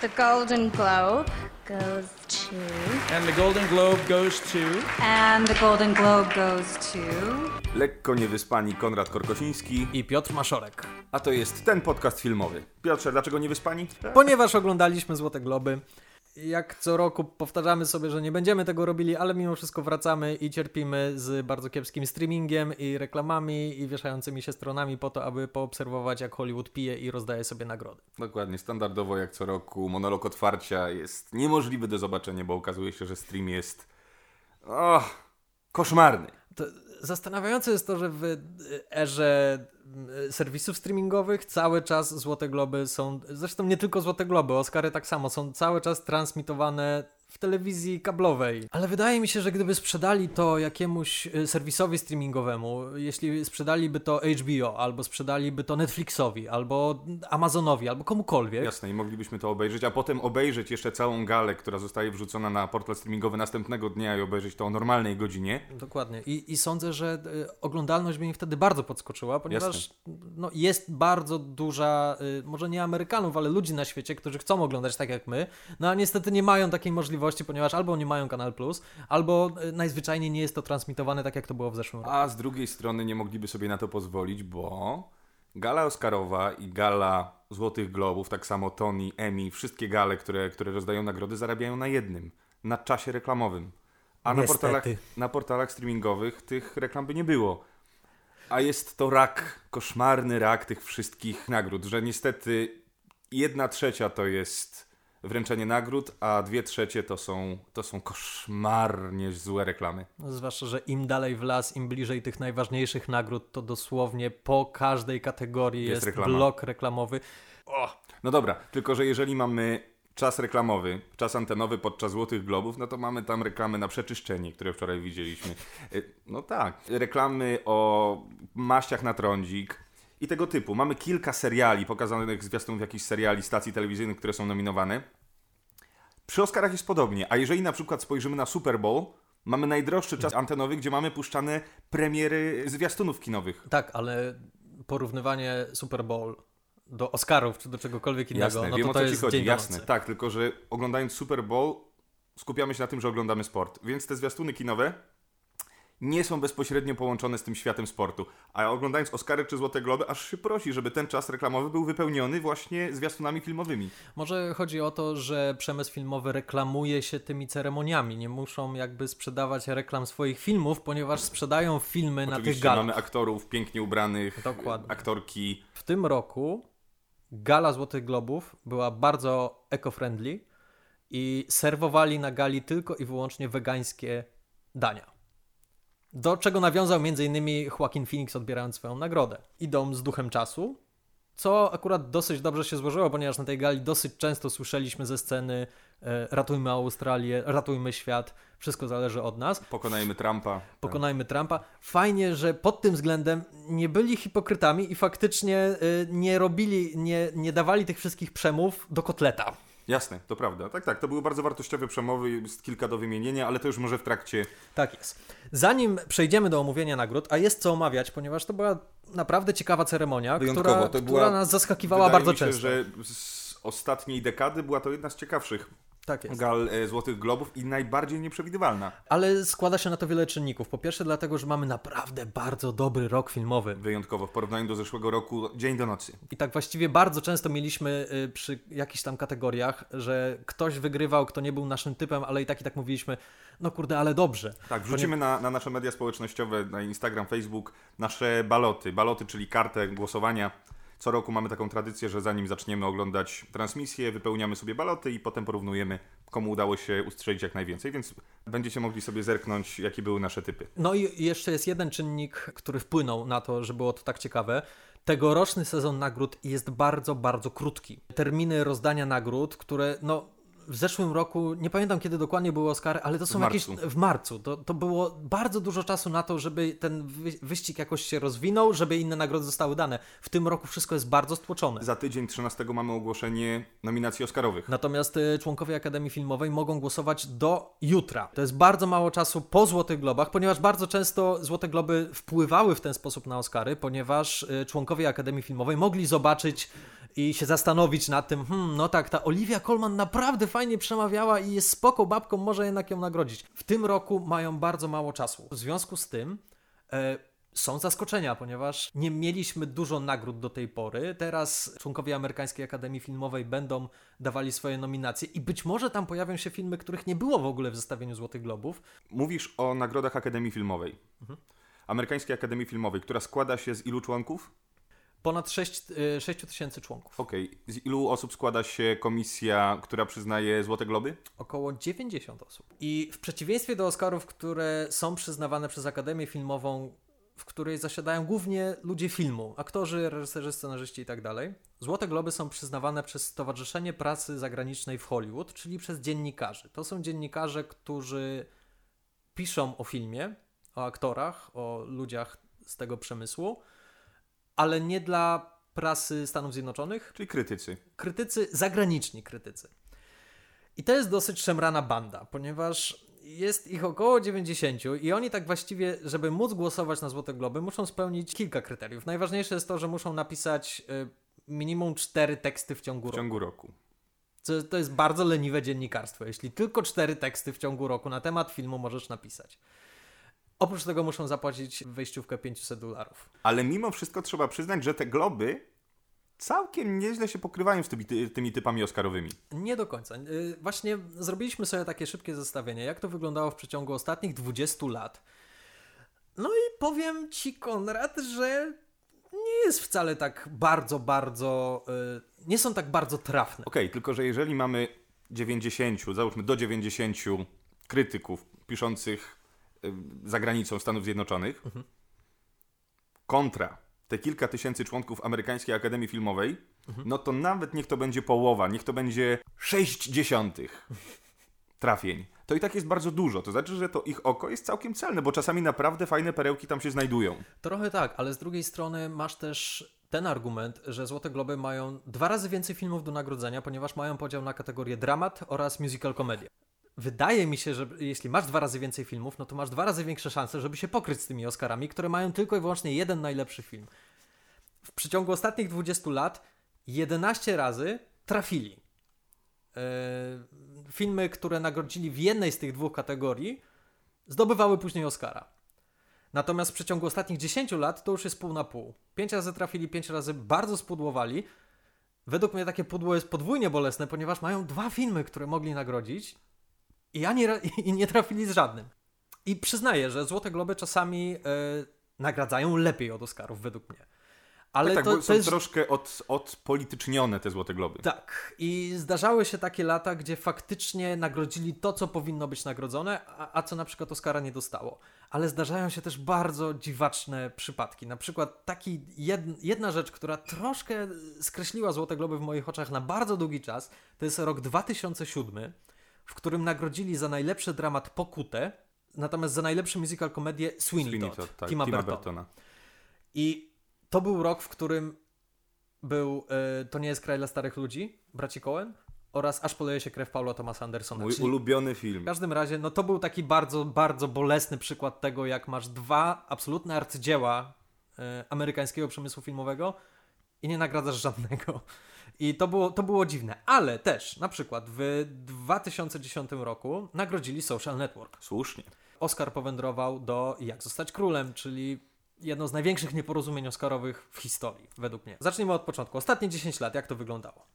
the Golden Globe goes to. And the Golden Globe goes to. And the Golden Globe goes to. Lekko niewyspani Konrad Korkosiński, I Piotr Maszorek. a to jest ten podcast filmowy. Piotrze, dlaczego niewyspani? Ponieważ oglądaliśmy Złote Globy, jak co roku powtarzamy sobie, że nie będziemy tego robili, ale mimo wszystko wracamy i cierpimy z bardzo kiepskim streamingiem i reklamami i wieszającymi się stronami po to, aby poobserwować jak Hollywood pije i rozdaje sobie nagrody. Dokładnie, standardowo jak co roku monolog otwarcia jest niemożliwy do zobaczenia, bo okazuje się, że stream jest oh, koszmarny. To zastanawiające jest to, że w erze mm, serwisów streamingowych cały czas Złote Globy są, zresztą nie tylko Złote Globy, Oscary tak samo, są cały czas transmitowane w telewizji kablowej. Ale wydaje mi się, że gdyby sprzedali to jakiemuś y, serwisowi streamingowemu, jeśli sprzedaliby to HBO, albo sprzedaliby to Netflixowi, albo Amazonowi, albo komukolwiek, Jasne, i moglibyśmy to obejrzeć, a potem obejrzeć jeszcze całą galę, która zostaje wrzucona na portal streamingowy następnego dnia i obejrzeć to o normalnej godzinie. Dokładnie. I, I sądzę, że y, oglądalność by mi wtedy bardzo podskoczyła, ponieważ no, jest bardzo duża, y, może nie Amerykanów, ale ludzi na świecie, którzy chcą oglądać tak jak my, no a niestety nie mają takiej możliwości, ponieważ albo nie mają Kanal Plus, albo y, najzwyczajniej nie jest to transmitowane tak jak to było w zeszłym roku. A z drugiej strony nie mogliby sobie na to pozwolić, bo gala Oscarowa i gala Złotych Globów, tak samo Tony, Emmy, wszystkie gale, które, które rozdają nagrody, zarabiają na jednym, na czasie reklamowym. A na portalach, na portalach streamingowych tych reklam by nie było. A jest to rak, koszmarny rak tych wszystkich nagród, że niestety jedna trzecia to jest wręczenie nagród, a dwie trzecie to są, to są koszmarnie złe reklamy. Zwłaszcza, że im dalej w las, im bliżej tych najważniejszych nagród, to dosłownie po każdej kategorii Jest jest, blok reklamowy. No dobra, tylko że jeżeli mamy czas reklamowy, czas antenowy podczas Złotych Globów, no to mamy tam reklamy na przeczyszczenie, które wczoraj widzieliśmy. Y, No tak, reklamy o maściach na trądzik i tego typu. Mamy kilka seriali pokazanych zwiastunów jakichś seriali, stacji telewizyjnych, które są nominowane. Przy Oscarach jest podobnie, a jeżeli na przykład spojrzymy na Super Bowl, mamy najdroższy czas antenowy, gdzie mamy puszczane premiery zwiastunów kinowych. Tak, ale porównywanie Super Bowl do Oscarów czy do czegokolwiek innego, Jasne, no wiem to o to co ci jest chodzi, dzień do jasne. Tak, tylko że oglądając Super Bowl skupiamy się na tym, że oglądamy sport. Więc te zwiastuny kinowe nie są bezpośrednio połączone z tym światem sportu. A oglądając Oscary czy Złote Globy, aż się prosi, żeby ten czas reklamowy był wypełniony właśnie zwiastunami filmowymi. Może chodzi o to, że przemysł filmowy reklamuje się tymi ceremoniami. Nie muszą jakby sprzedawać reklam swoich filmów, ponieważ sprzedają filmy na tych Oczywiście galach. mamy aktorów pięknie ubranych, Dokładnie. aktorki. W tym roku gala Złotych Globów była bardzo eco-friendly i serwowali na gali tylko i wyłącznie wegańskie dania. Do czego nawiązał m.in. Joaquin Phoenix odbierając swoją nagrodę. Idą z duchem czasu, co akurat dosyć dobrze się złożyło, ponieważ na tej gali dosyć często słyszeliśmy ze sceny e, ratujmy Australię, ratujmy świat, wszystko zależy od nas. Pokonajmy Trumpa. Pokonajmy Trumpa. Fajnie, że pod tym względem nie byli hipokrytami i faktycznie y, nie robili, nie, nie dawali tych wszystkich przemów do kotleta. Jasne, to prawda. Tak, tak, to były bardzo wartościowe przemowy, jest kilka do wymienienia, ale to już może w trakcie Tak jest. Zanim przejdziemy do omówienia nagród, a jest co omawiać, ponieważ to była naprawdę ciekawa ceremonia, Wyjątkowo, która, to która była- nas zaskakiwała Wydaje bardzo mi się, często. że z ostatniej dekady była to jedna z ciekawszych Tak jest. gal e, Złotych Globów i najbardziej nieprzewidywalna. Ale składa się na to wiele czynników. Po pierwsze dlatego, że mamy naprawdę bardzo dobry rok filmowy. Wyjątkowo w porównaniu do zeszłego roku, dzień do nocy. I tak właściwie bardzo często mieliśmy y, przy jakichś tam kategoriach, że ktoś wygrywał, kto nie był naszym typem, ale i tak i tak mówiliśmy, no kurde, ale dobrze. Tak, wrzucimy na, na nasze media społecznościowe, na Instagram, Facebook, nasze baloty. Baloty, czyli kartę głosowania. Co roku mamy taką tradycję, że zanim zaczniemy oglądać transmisję, wypełniamy sobie baloty i potem porównujemy, komu udało się ustrzelić jak najwięcej, więc będziecie mogli sobie zerknąć, jakie były nasze typy. No i jeszcze jest jeden czynnik, który wpłynął na to, że było to tak ciekawe. Tegoroczny sezon nagród jest bardzo, bardzo krótki. Terminy rozdania nagród, które no w zeszłym roku, nie pamiętam kiedy dokładnie były Oscary, ale to są W jakieś marcu. w marcu. To, to było bardzo dużo czasu na to, żeby ten wy, wyścig jakoś się rozwinął, żeby inne nagrody zostały dane. W tym roku wszystko jest bardzo stłoczone. Za tydzień 13 mamy ogłoszenie nominacji Oscarowych. Natomiast y, członkowie Akademii Filmowej mogą głosować do jutra. To jest bardzo mało czasu po Złotych Globach, ponieważ bardzo często Złote Globy wpływały w ten sposób na Oscary, ponieważ y, członkowie Akademii Filmowej mogli zobaczyć i się zastanowić nad tym, hmm, no tak, ta Olivia Colman naprawdę fajnie przemawiała i jest spoko babką, może jednak ją nagrodzić. W tym roku mają bardzo mało czasu. W związku z tym e, są zaskoczenia, ponieważ nie mieliśmy dużo nagród do tej pory. Teraz członkowie Amerykańskiej Akademii Filmowej będą dawali swoje nominacje i być może tam pojawią się filmy, których nie było w ogóle w zestawieniu Złotych Globów. Mówisz o nagrodach Akademii Filmowej. Amerykańskiej Akademii Filmowej, która składa się z ilu członków? Ponad 6, 6 tysięcy członków. Okej. Z ilu osób składa się komisja, która przyznaje Złote Globy? Około 90 osób. I w przeciwieństwie do Oscarów, które są przyznawane przez Akademię Filmową, w której zasiadają głównie ludzie filmu, aktorzy, reżyserzy, scenarzyści i tak dalej, Złote Globy są przyznawane przez Stowarzyszenie Pracy Zagranicznej w Hollywood, czyli przez dziennikarzy. To są dziennikarze, którzy piszą o filmie, o aktorach, o ludziach z tego przemysłu, ale nie dla prasy Stanów Zjednoczonych, Czyli krytycy. krytycy, zagraniczni krytycy. I to jest dosyć szemrana banda, ponieważ jest ich około 90 i oni tak właściwie, żeby móc głosować na Złote Globy, muszą spełnić kilka kryteriów. Najważniejsze jest to, że muszą napisać y, minimum cztery teksty w ciągu W roku. ciągu roku. Co, to jest bardzo leniwe dziennikarstwo. Jeśli tylko cztery teksty w ciągu roku na temat filmu możesz napisać. Oprócz tego muszą zapłacić wejściówkę 500 dolarów. Ale mimo wszystko trzeba przyznać, że te globy całkiem nieźle się pokrywają z tymi, ty, tymi typami oscarowymi. Nie do końca. Yy, Właśnie zrobiliśmy sobie takie szybkie zestawienie, jak to wyglądało w przeciągu ostatnich 20 lat. No i powiem ci, Konrad, że nie jest wcale tak bardzo, bardzo. yy, nie są tak bardzo trafne. Okej, tylko że jeżeli mamy 90, załóżmy do 90 krytyków piszących y, za granicą Stanów Zjednoczonych, kontra te kilka tysięcy członków Amerykańskiej Akademii Filmowej, no to nawet niech to będzie połowa, niech to będzie 6 dziesiątych trafień. To i tak jest bardzo dużo. To znaczy, że to ich oko jest całkiem celne, bo czasami naprawdę fajne perełki tam się znajdują. Trochę tak, ale z drugiej strony masz też ten argument, że Złote Globy mają dwa razy więcej filmów do nagrodzenia, ponieważ mają podział na kategorię dramat oraz musical komedia. Wydaje mi się, że jeśli masz dwa razy więcej filmów, no to masz dwa razy większe szanse, żeby się pokryć z tymi Oscarami, które mają tylko i wyłącznie jeden najlepszy film. W przeciągu ostatnich 20 lat 11 razy trafili. Eee, filmy, które nagrodzili w jednej z tych dwóch kategorii, zdobywały później Oscara. Natomiast w przeciągu ostatnich 10 lat to już jest pół na pół. Pięć razy trafili, pięć razy bardzo spudłowali. Według mnie takie pudło jest podwójnie bolesne, ponieważ mają dwa filmy, które mogli nagrodzić i, ani, ra- i nie trafili z żadnym. I przyznaję, że Złote Globy czasami e, nagradzają lepiej od Oscarów, według mnie. Ale tak, to, bo to są jest troszkę od, odpolitycznione te Złote Globy. tak, i zdarzały się takie lata, gdzie faktycznie nagrodzili to, co powinno być nagrodzone, a, a co na przykład Oscara nie dostało. Ale zdarzają się też bardzo dziwaczne przypadki. Na przykład taki jed, jedna rzecz, która troszkę skreśliła Złote Globy w moich oczach na bardzo długi czas, to jest rok 2007, w którym nagrodzili za najlepszy dramat Pokutę, natomiast za najlepszy musical komedię Sweeney, Sweeney Todd, Todd, tak, Tima, Tima Burtona. Burtona. I to był rok, w którym był e, To nie jest kraj dla starych ludzi, braci Coen oraz Aż poleje się krew Paula Thomasa Andersona. Mój Czyli ulubiony w film. każdym razie, no to był taki bardzo, bardzo bolesny przykład tego, jak masz dwa absolutne arcydzieła e, amerykańskiego przemysłu filmowego i nie nagradzasz żadnego. I to było, to było dziwne. Ale też, na przykład w 2010 roku nagrodzili Social Network. Słusznie. Oscar powędrował do Jak zostać królem, czyli jedno z największych nieporozumień Oscarowych w historii, według mnie. Zacznijmy od początku. Ostatnie 10 lat, jak to wyglądało?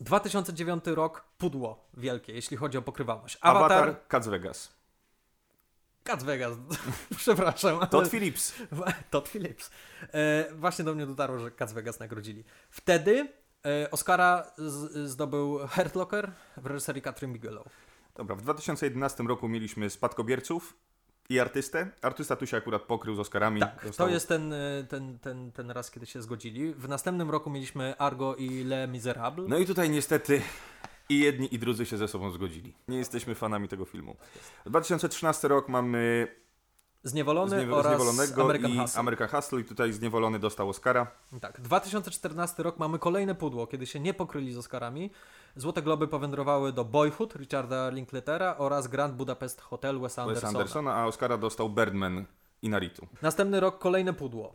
2009 rok, pudło wielkie, jeśli chodzi o pokrywalność. Avatar, Avatar, Cats Vegas. Cats Vegas, przepraszam. ale- Todd Phillips. Todd Phillips. E, właśnie do mnie dotarło, że Cats Vegas nagrodzili. Wtedy Oscara z, zdobył Hurt Locker w reżyserii Catherine Bigelow. Dobra, w 2011 roku mieliśmy Spadkobierców i Artystę. Artysta tu się akurat pokrył z Oscarami. Tak, to jest ten, y, ten, ten, ten raz, kiedy się zgodzili. W następnym roku mieliśmy Argo i Les Miserables. No i tutaj niestety i jedni i drudzy się ze sobą zgodzili. Nie jesteśmy fanami tego filmu. 2013 rok mamy Zniewolony Zniewo- oraz Zniewolonego American i Hustle. American Hustle i tutaj Zniewolony dostał Oscara. Tak, 2014 rok mamy kolejne pudło, kiedy się nie pokryli z Oscarami. Złote Globy powędrowały do Boyhood Richarda Linkletera oraz Grand Budapest Hotel Wes Andersona. Andersona, a Oscara dostał Birdman i Naritu. Następny rok kolejne pudło.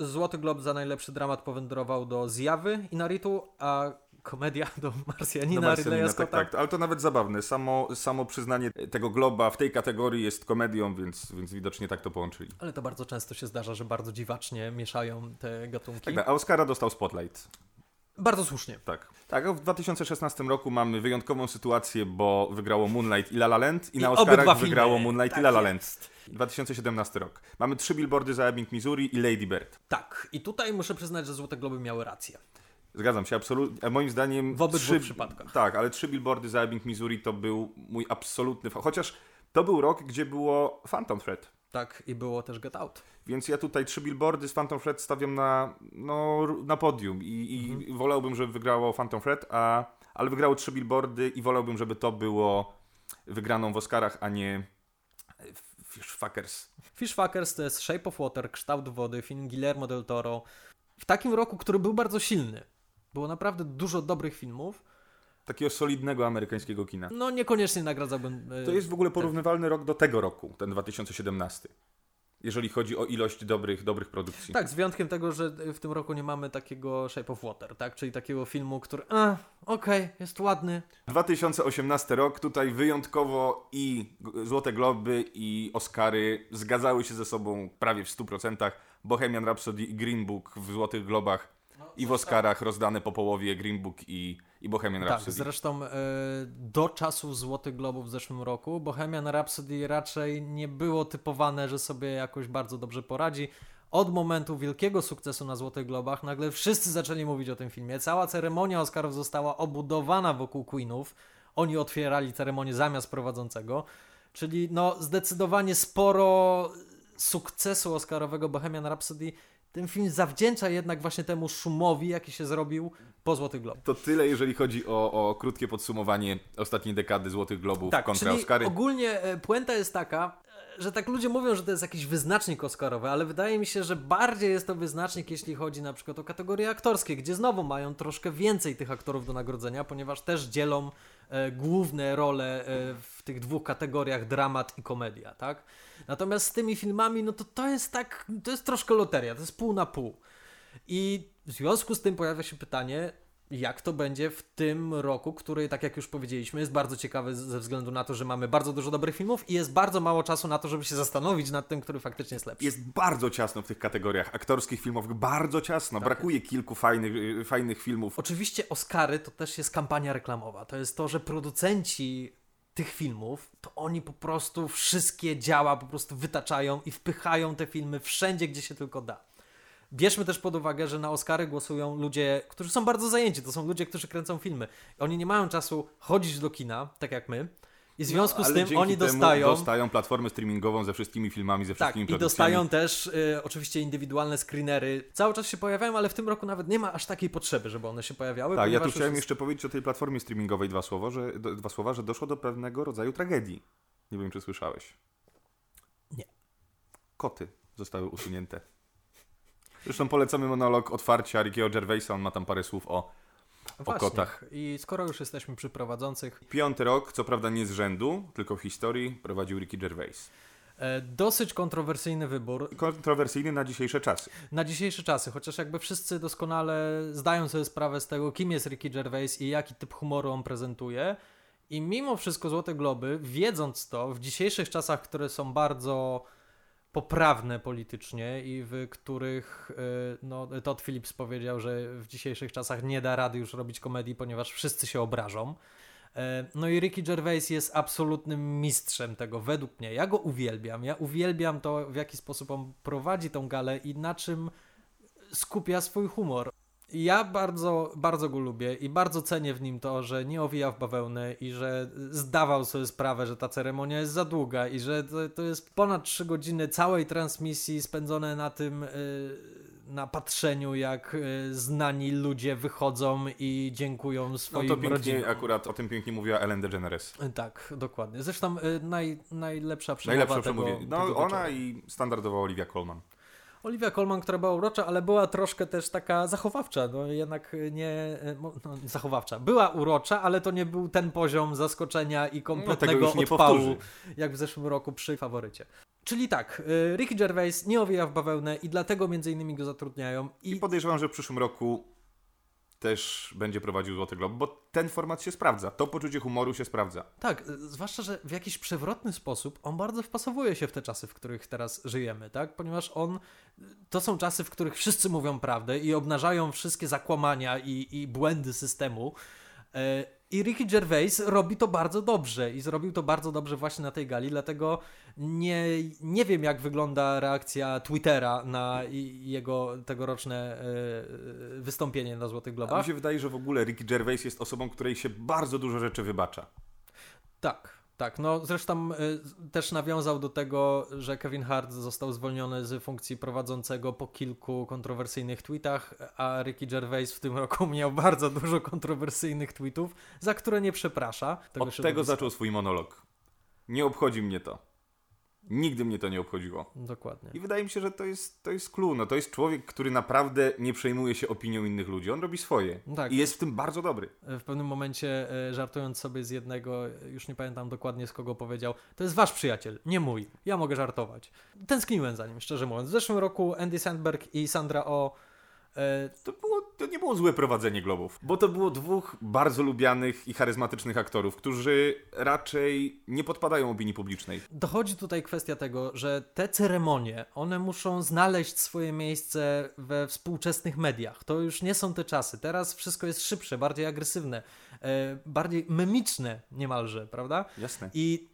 Złoty Glob za najlepszy dramat powędrował do Zjawy i Naritu, a komedia do Marsjanina, No, no, Marcelina, Ridleya Scotta. tak, tak, ale to nawet zabawne. Samo, samo przyznanie tego globa w tej kategorii jest komedią, więc, więc widocznie tak to połączyli. Ale to bardzo często się zdarza, że bardzo dziwacznie mieszają te gatunki. Tak, a Oscara dostał Spotlight. Bardzo słusznie. Tak. Tak, w 2016 roku mamy wyjątkową sytuację, bo wygrało Moonlight i La La Land i, I na Oscarach filmy. wygrało Moonlight Tak i La La jest. Land. 2017 rok. Mamy trzy billboardy za Ebbing, Missouri i Lady Bird. Tak, i tutaj muszę przyznać, że Złote Globy miały rację. Zgadzam się, absolutnie. Moim zdaniem. W obydwu trzy, przypadkach. Tak, ale trzy billboardy za Ebbing, Missouri to był mój absolutny. Chociaż to był rok, gdzie było Phantom Thread. Tak, i było też Get Out. Więc ja tutaj trzy billboardy z Phantom Thread stawiam na, no, na podium i, i Mhm. wolałbym, żeby wygrało Phantom Thread, a, ale wygrało trzy billboardy i wolałbym, żeby to było wygraną w Oscarach, a nie e, Fish Fuckers. Fishfuckers to jest Shape of Water, Kształt Wody, film Guillermo del Toro. W takim roku, który był bardzo silny. Było naprawdę dużo dobrych filmów. Takiego solidnego amerykańskiego kina. No niekoniecznie nagradzałbym... e, To jest w ogóle porównywalny rok do tego roku, ten 2017. Jeżeli chodzi o ilość dobrych, dobrych produkcji. Tak, z wyjątkiem tego, że w tym roku nie mamy takiego Shape of Water, tak? Czyli takiego filmu, który... A, okej, jest ładny. 2018 rok, tutaj wyjątkowo i Złote Globy i Oscary zgadzały się ze sobą prawie w 100%. Bohemian Rhapsody i Green Book w Złotych Globach i w Oscarach rozdane po połowie Green Book i, i Bohemian Tak, Rhapsody. zresztą e, do czasu Złotych Globów w zeszłym roku Bohemian Rhapsody raczej nie było typowane, że sobie jakoś bardzo dobrze poradzi. Od momentu wielkiego sukcesu na Złotych Globach nagle wszyscy zaczęli mówić o tym filmie. Cała ceremonia Oscarów została obudowana wokół Queenów. Oni otwierali ceremonię zamiast prowadzącego. Czyli no zdecydowanie sporo sukcesu Oscarowego Bohemian Rhapsody ten film zawdzięcza jednak właśnie temu szumowi, jaki się zrobił po Złotych Globach. To tyle, jeżeli chodzi o, o krótkie podsumowanie ostatniej dekady Złotych Globów Tak, kontra czyli Oscary. ogólnie e, puenta jest taka, e, że tak ludzie mówią, że to jest jakiś wyznacznik Oscarowy, ale wydaje mi się, że bardziej jest to wyznacznik, jeśli chodzi na przykład o kategorie aktorskie, gdzie znowu mają troszkę więcej tych aktorów do nagrodzenia, ponieważ też dzielą e, główne role e, w tych dwóch kategoriach dramat i komedia, tak? Natomiast z tymi filmami, no to to jest tak, to jest troszkę loteria, to jest pół na pół. I w związku z tym pojawia się pytanie, jak to będzie w tym roku, który, tak jak już powiedzieliśmy, jest bardzo ciekawy ze względu na to, że mamy bardzo dużo dobrych filmów i jest bardzo mało czasu na to, żeby się zastanowić nad tym, który faktycznie jest lepszy. Jest bardzo ciasno w tych kategoriach aktorskich, filmowych, bardzo ciasno. Brakuje kilku fajnych, y, fajnych filmów. Oczywiście Oscary to też jest kampania reklamowa. To jest to, że producenci tych filmów, to oni po prostu wszystkie działa po prostu wytaczają i wpychają te filmy wszędzie, gdzie się tylko da. Bierzmy też pod uwagę, że na Oscary głosują ludzie, którzy są bardzo zajęci. To są ludzie, którzy kręcą filmy. Oni nie mają czasu chodzić do kina, tak jak my. I w związku No, z tym oni dostają. dostają platformę streamingową ze wszystkimi filmami, ze Tak, wszystkimi i produkcjami. dostają też y, oczywiście indywidualne screenery. Cały czas się pojawiają, ale w tym roku nawet nie ma aż takiej potrzeby, żeby one się pojawiały. Tak, ja tu chciałem jeszcze powiedzieć o tej platformie streamingowej dwa słowa, że, do, dwa słowa, że doszło do pewnego rodzaju tragedii. Nie wiem, czy słyszałeś. Nie. Koty zostały usunięte. Zresztą polecamy monolog otwarcia Rickiego Gervaisa, on ma tam parę słów o, Właśnie. kotach. I skoro już jesteśmy przy prowadzących, Piąty rok, co prawda nie z rzędu, tylko w historii, prowadził Ricky Gervais. e, dosyć kontrowersyjny wybór Kontrowersyjny na dzisiejsze czasy. na dzisiejsze czasy, chociaż jakby wszyscy doskonale zdają sobie sprawę z tego, kim jest Ricky Gervais i jaki typ humoru on prezentuje. I mimo wszystko Złote Globy, wiedząc to, w dzisiejszych czasach, które są bardzo poprawne politycznie i w których y, no, Todd Phillips powiedział, że w dzisiejszych czasach nie da rady już robić komedii, ponieważ wszyscy się obrażą. E, No i Ricky Gervais jest absolutnym mistrzem tego, według mnie. Ja go uwielbiam. Ja uwielbiam to, w jaki sposób on prowadzi tą galę i na czym skupia swój humor. Ja bardzo, bardzo go lubię i bardzo cenię w nim to, że nie owija w bawełnę i że zdawał sobie sprawę, że ta ceremonia jest za długa i że to, to jest ponad 3 godziny całej transmisji spędzone na tym, y, na patrzeniu, jak y, znani ludzie wychodzą i dziękują No swoim to pięknie, rodzinom. akurat o tym pięknie mówiła Ellen DeGeneres. Tak, dokładnie. Zresztą y, naj, najlepsza przemowa Najlepsze tego, przemówienie. No ona i standardowa Olivia Colman. Olivia Colman, która była urocza, ale była troszkę też taka zachowawcza, no jednak nie, mo- no, zachowawcza. Była urocza, ale to nie był ten poziom zaskoczenia i kompletnego No, już nie odpału, powtórzy. jak w zeszłym roku przy faworycie. Czyli tak, y, Ricky Gervais nie owija w bawełnę i dlatego między innymi go zatrudniają. I I podejrzewam, że w przyszłym roku też będzie prowadził Złoty Glob, bo ten format się sprawdza. To poczucie humoru się sprawdza. tak, y, zwłaszcza, że w jakiś przewrotny sposób on bardzo wpasowuje się w te czasy, w których teraz żyjemy, tak? Ponieważ on, to są czasy, w których wszyscy mówią prawdę i obnażają wszystkie zakłamania i, i błędy systemu. I Ricky Gervais robi to bardzo dobrze i zrobił to bardzo dobrze właśnie na tej gali, dlatego nie, nie wiem jak wygląda reakcja Twittera na jego tegoroczne e, wystąpienie na Złotych A mi Globach. się wydaje, że w ogóle Ricky Gervais jest osobą, której się bardzo dużo rzeczy wybacza. Tak, tak. No zresztą y, też nawiązał do tego, że Kevin Hart został zwolniony z funkcji prowadzącego po kilku kontrowersyjnych tweetach, a Ricky Gervais w tym roku miał bardzo dużo kontrowersyjnych tweetów, za które nie przeprasza. Od tego zaczął swój monolog. Nie obchodzi mnie to. Nigdy mnie to nie obchodziło. Dokładnie. I wydaje mi się, że to jest, to jest clue. No, to jest człowiek, który naprawdę nie przejmuje się opinią innych ludzi. On robi swoje. Tak. I jest w tym bardzo dobry. W pewnym momencie, e, żartując sobie z jednego, już nie pamiętam dokładnie z kogo powiedział, to jest wasz przyjaciel, nie mój. Ja mogę żartować. Tęskniłem za nim, szczerze mówiąc. W zeszłym roku Andy Sandberg i Sandra O. e, To, było, to nie było złe prowadzenie Globów, bo to było dwóch bardzo lubianych i charyzmatycznych aktorów, którzy raczej nie podpadają opinii publicznej. Dochodzi tutaj kwestia tego, że te ceremonie, one muszą znaleźć swoje miejsce we współczesnych mediach. To już nie są te czasy. Teraz wszystko jest szybsze, bardziej agresywne, e, bardziej memiczne niemalże, prawda? Jasne. I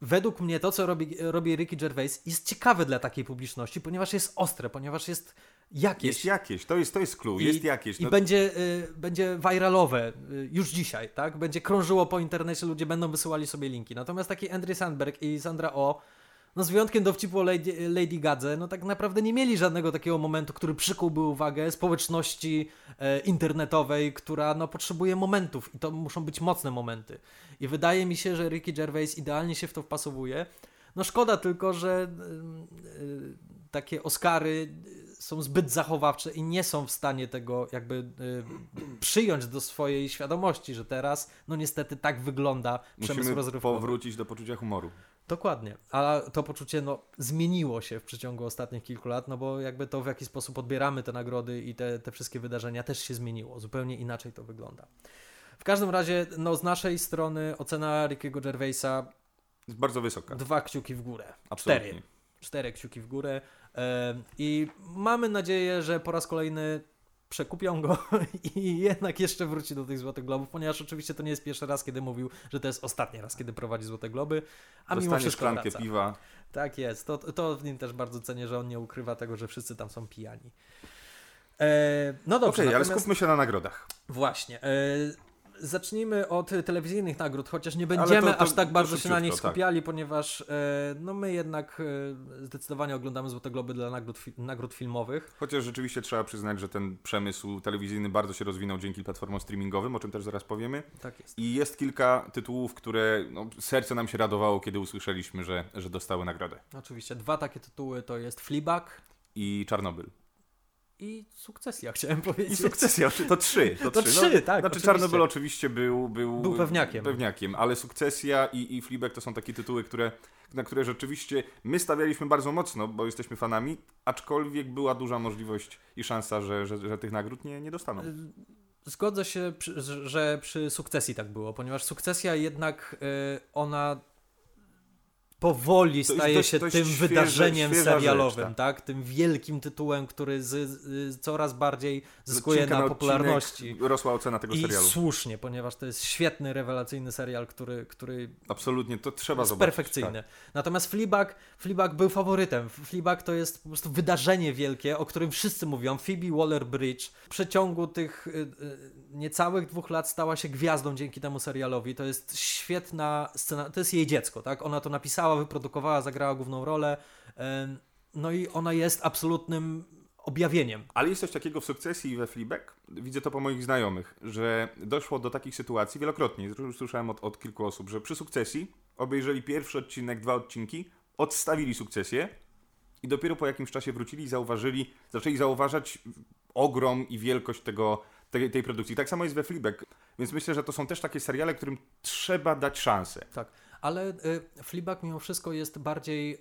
według mnie to, co robi, robi Ricky Gervais, jest ciekawe dla takiej publiczności, ponieważ jest ostre, ponieważ jest jakieś. Jest jakieś, to jest, to jest clue, I- jest jakieś. I No, będzie, y, będzie viralowe y, już dzisiaj, tak? Będzie krążyło po internecie, ludzie będą wysyłali sobie linki. Natomiast taki Andrew Sandberg i Sandra O, no z wyjątkiem dowcipu o Lady, Lady Gadze, no tak naprawdę nie mieli żadnego takiego momentu, który przykułby uwagę społeczności e, internetowej, która no potrzebuje momentów i to muszą być mocne momenty. I wydaje mi się, że Ricky Gervais idealnie się w to wpasowuje. No szkoda tylko, że y, y, takie Oscary są zbyt zachowawcze i nie są w stanie tego jakby y, przyjąć do swojej świadomości, że teraz no niestety tak wygląda przemysł musimy rozrywkowy. powrócić do poczucia humoru. Dokładnie, a to poczucie no, zmieniło się w przeciągu ostatnich kilku lat, no bo jakby to w jaki sposób odbieramy te nagrody i te, te wszystkie wydarzenia też się zmieniło, zupełnie inaczej to wygląda. W każdym razie, no z naszej strony ocena Rickiego Gervaisa Jest bardzo wysoka. dwa kciuki w górę, Absolutnie. cztery, cztery kciuki w górę i mamy nadzieję, że po raz kolejny przekupią go i jednak jeszcze wróci do tych Złotych Globów, ponieważ oczywiście to nie jest pierwszy raz, kiedy mówił, że to jest ostatni raz, kiedy prowadzi Złote Globy, a mimo Dostanie wszystko szklankę wraca. piwa. Tak jest. To, to w nim też bardzo cenię, że on nie ukrywa tego, że wszyscy tam są pijani. E, no dobrze, Okej, ale natomiast skupmy się na nagrodach. właśnie. E, zacznijmy od telewizyjnych nagród, chociaż nie będziemy to- to- aż tak bardzo się na nich tak. skupiali, ponieważ e, no my jednak e, zdecydowanie oglądamy Złote Globy dla nagród, nagród filmowych. Chociaż rzeczywiście trzeba przyznać, że ten przemysł telewizyjny bardzo się rozwinął dzięki platformom streamingowym, o czym też zaraz powiemy. Tak jest. I jest kilka tytułów, które no, serce nam się radowało, kiedy usłyszeliśmy, że, że dostały nagrodę. Oczywiście dwa takie tytuły to jest Fleabag I Czarnobyl. I Sukcesja, chciałem powiedzieć. I sukcesja, to trzy. To, To trzy, tak, Znaczy oczywiście. Czarnobyl oczywiście był, był, Był pewniakiem. pewniakiem, ale sukcesja i, i Fleabag to są takie tytuły, które, na które rzeczywiście my stawialiśmy bardzo mocno, bo jesteśmy fanami, aczkolwiek była duża możliwość i szansa, że, że, że tych nagród nie, nie dostaną. Zgodzę się, że przy sukcesji tak było, ponieważ sukcesja jednak y, ona powoli staje dość- się dość tym świeże- wydarzeniem świeża serialowym, rzecz, tak? Tym wielkim tytułem, który z, z, coraz bardziej zyskuje na odcinek popularności. Rosła ocena tego I serialu. słusznie, ponieważ to jest świetny, rewelacyjny serial, który, który Absolutnie, to trzeba jest zobaczyć. perfekcyjny. Tak. Natomiast Fleabag, Fleabag był faworytem. Fleabag to jest po prostu wydarzenie wielkie, o którym wszyscy mówią. Phoebe Waller-Bridge w przeciągu tych y, y, niecałych dwóch lat stała się gwiazdą dzięki temu serialowi. To jest świetna scena, to jest jej dziecko, tak? Ona to napisała, wyprodukowała, zagrała główną rolę. No i ona jest absolutnym objawieniem. Ale jest coś takiego w sukcesji i we Fleabag, widzę to po moich znajomych, że doszło do takich sytuacji wielokrotnie, już słyszałem od, od kilku osób, że przy sukcesji obejrzeli pierwszy odcinek, dwa odcinki, odstawili sukcesję i dopiero po jakimś czasie wrócili i zauważyli, zaczęli zauważać ogrom i wielkość tego, tej, tej produkcji. Tak samo jest we Fleabag, więc myślę, że to są też takie seriale, którym trzeba dać szansę. Tak. Ale y, Fleabag mimo wszystko jest bardziej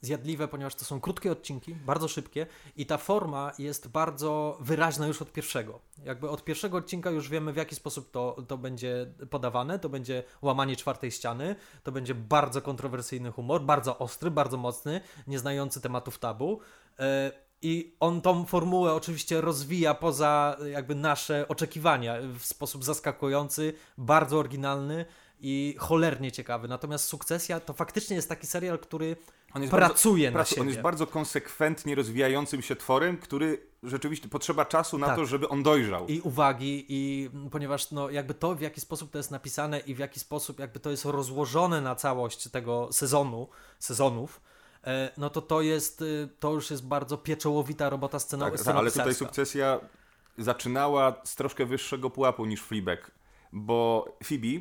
zjadliwe, ponieważ to są krótkie odcinki, bardzo szybkie i ta forma jest bardzo wyraźna już od pierwszego. Jakby od pierwszego odcinka już wiemy w jaki sposób to, to będzie podawane, to będzie łamanie czwartej ściany, to będzie bardzo kontrowersyjny humor, bardzo ostry, bardzo mocny, nie znający tematów tabu. Y, i on tą formułę oczywiście rozwija poza jakby nasze oczekiwania w sposób zaskakujący, bardzo oryginalny i cholernie ciekawy. Natomiast Sukcesja to faktycznie jest taki serial, który pracuje bardzo, na pracu- siebie. On jest bardzo konsekwentnie rozwijającym się tworem, który rzeczywiście potrzeba czasu na Tak. to, żeby on dojrzał. I uwagi, i ponieważ no, jakby to, w jaki sposób to jest napisane i w jaki sposób jakby to jest rozłożone na całość tego sezonu, sezonów, e, no to to jest, y, to już jest bardzo pieczołowita robota sceno- Tak, tak, ale tutaj sukcesja zaczynała z troszkę wyższego pułapu niż Fleabag, bo Phoebe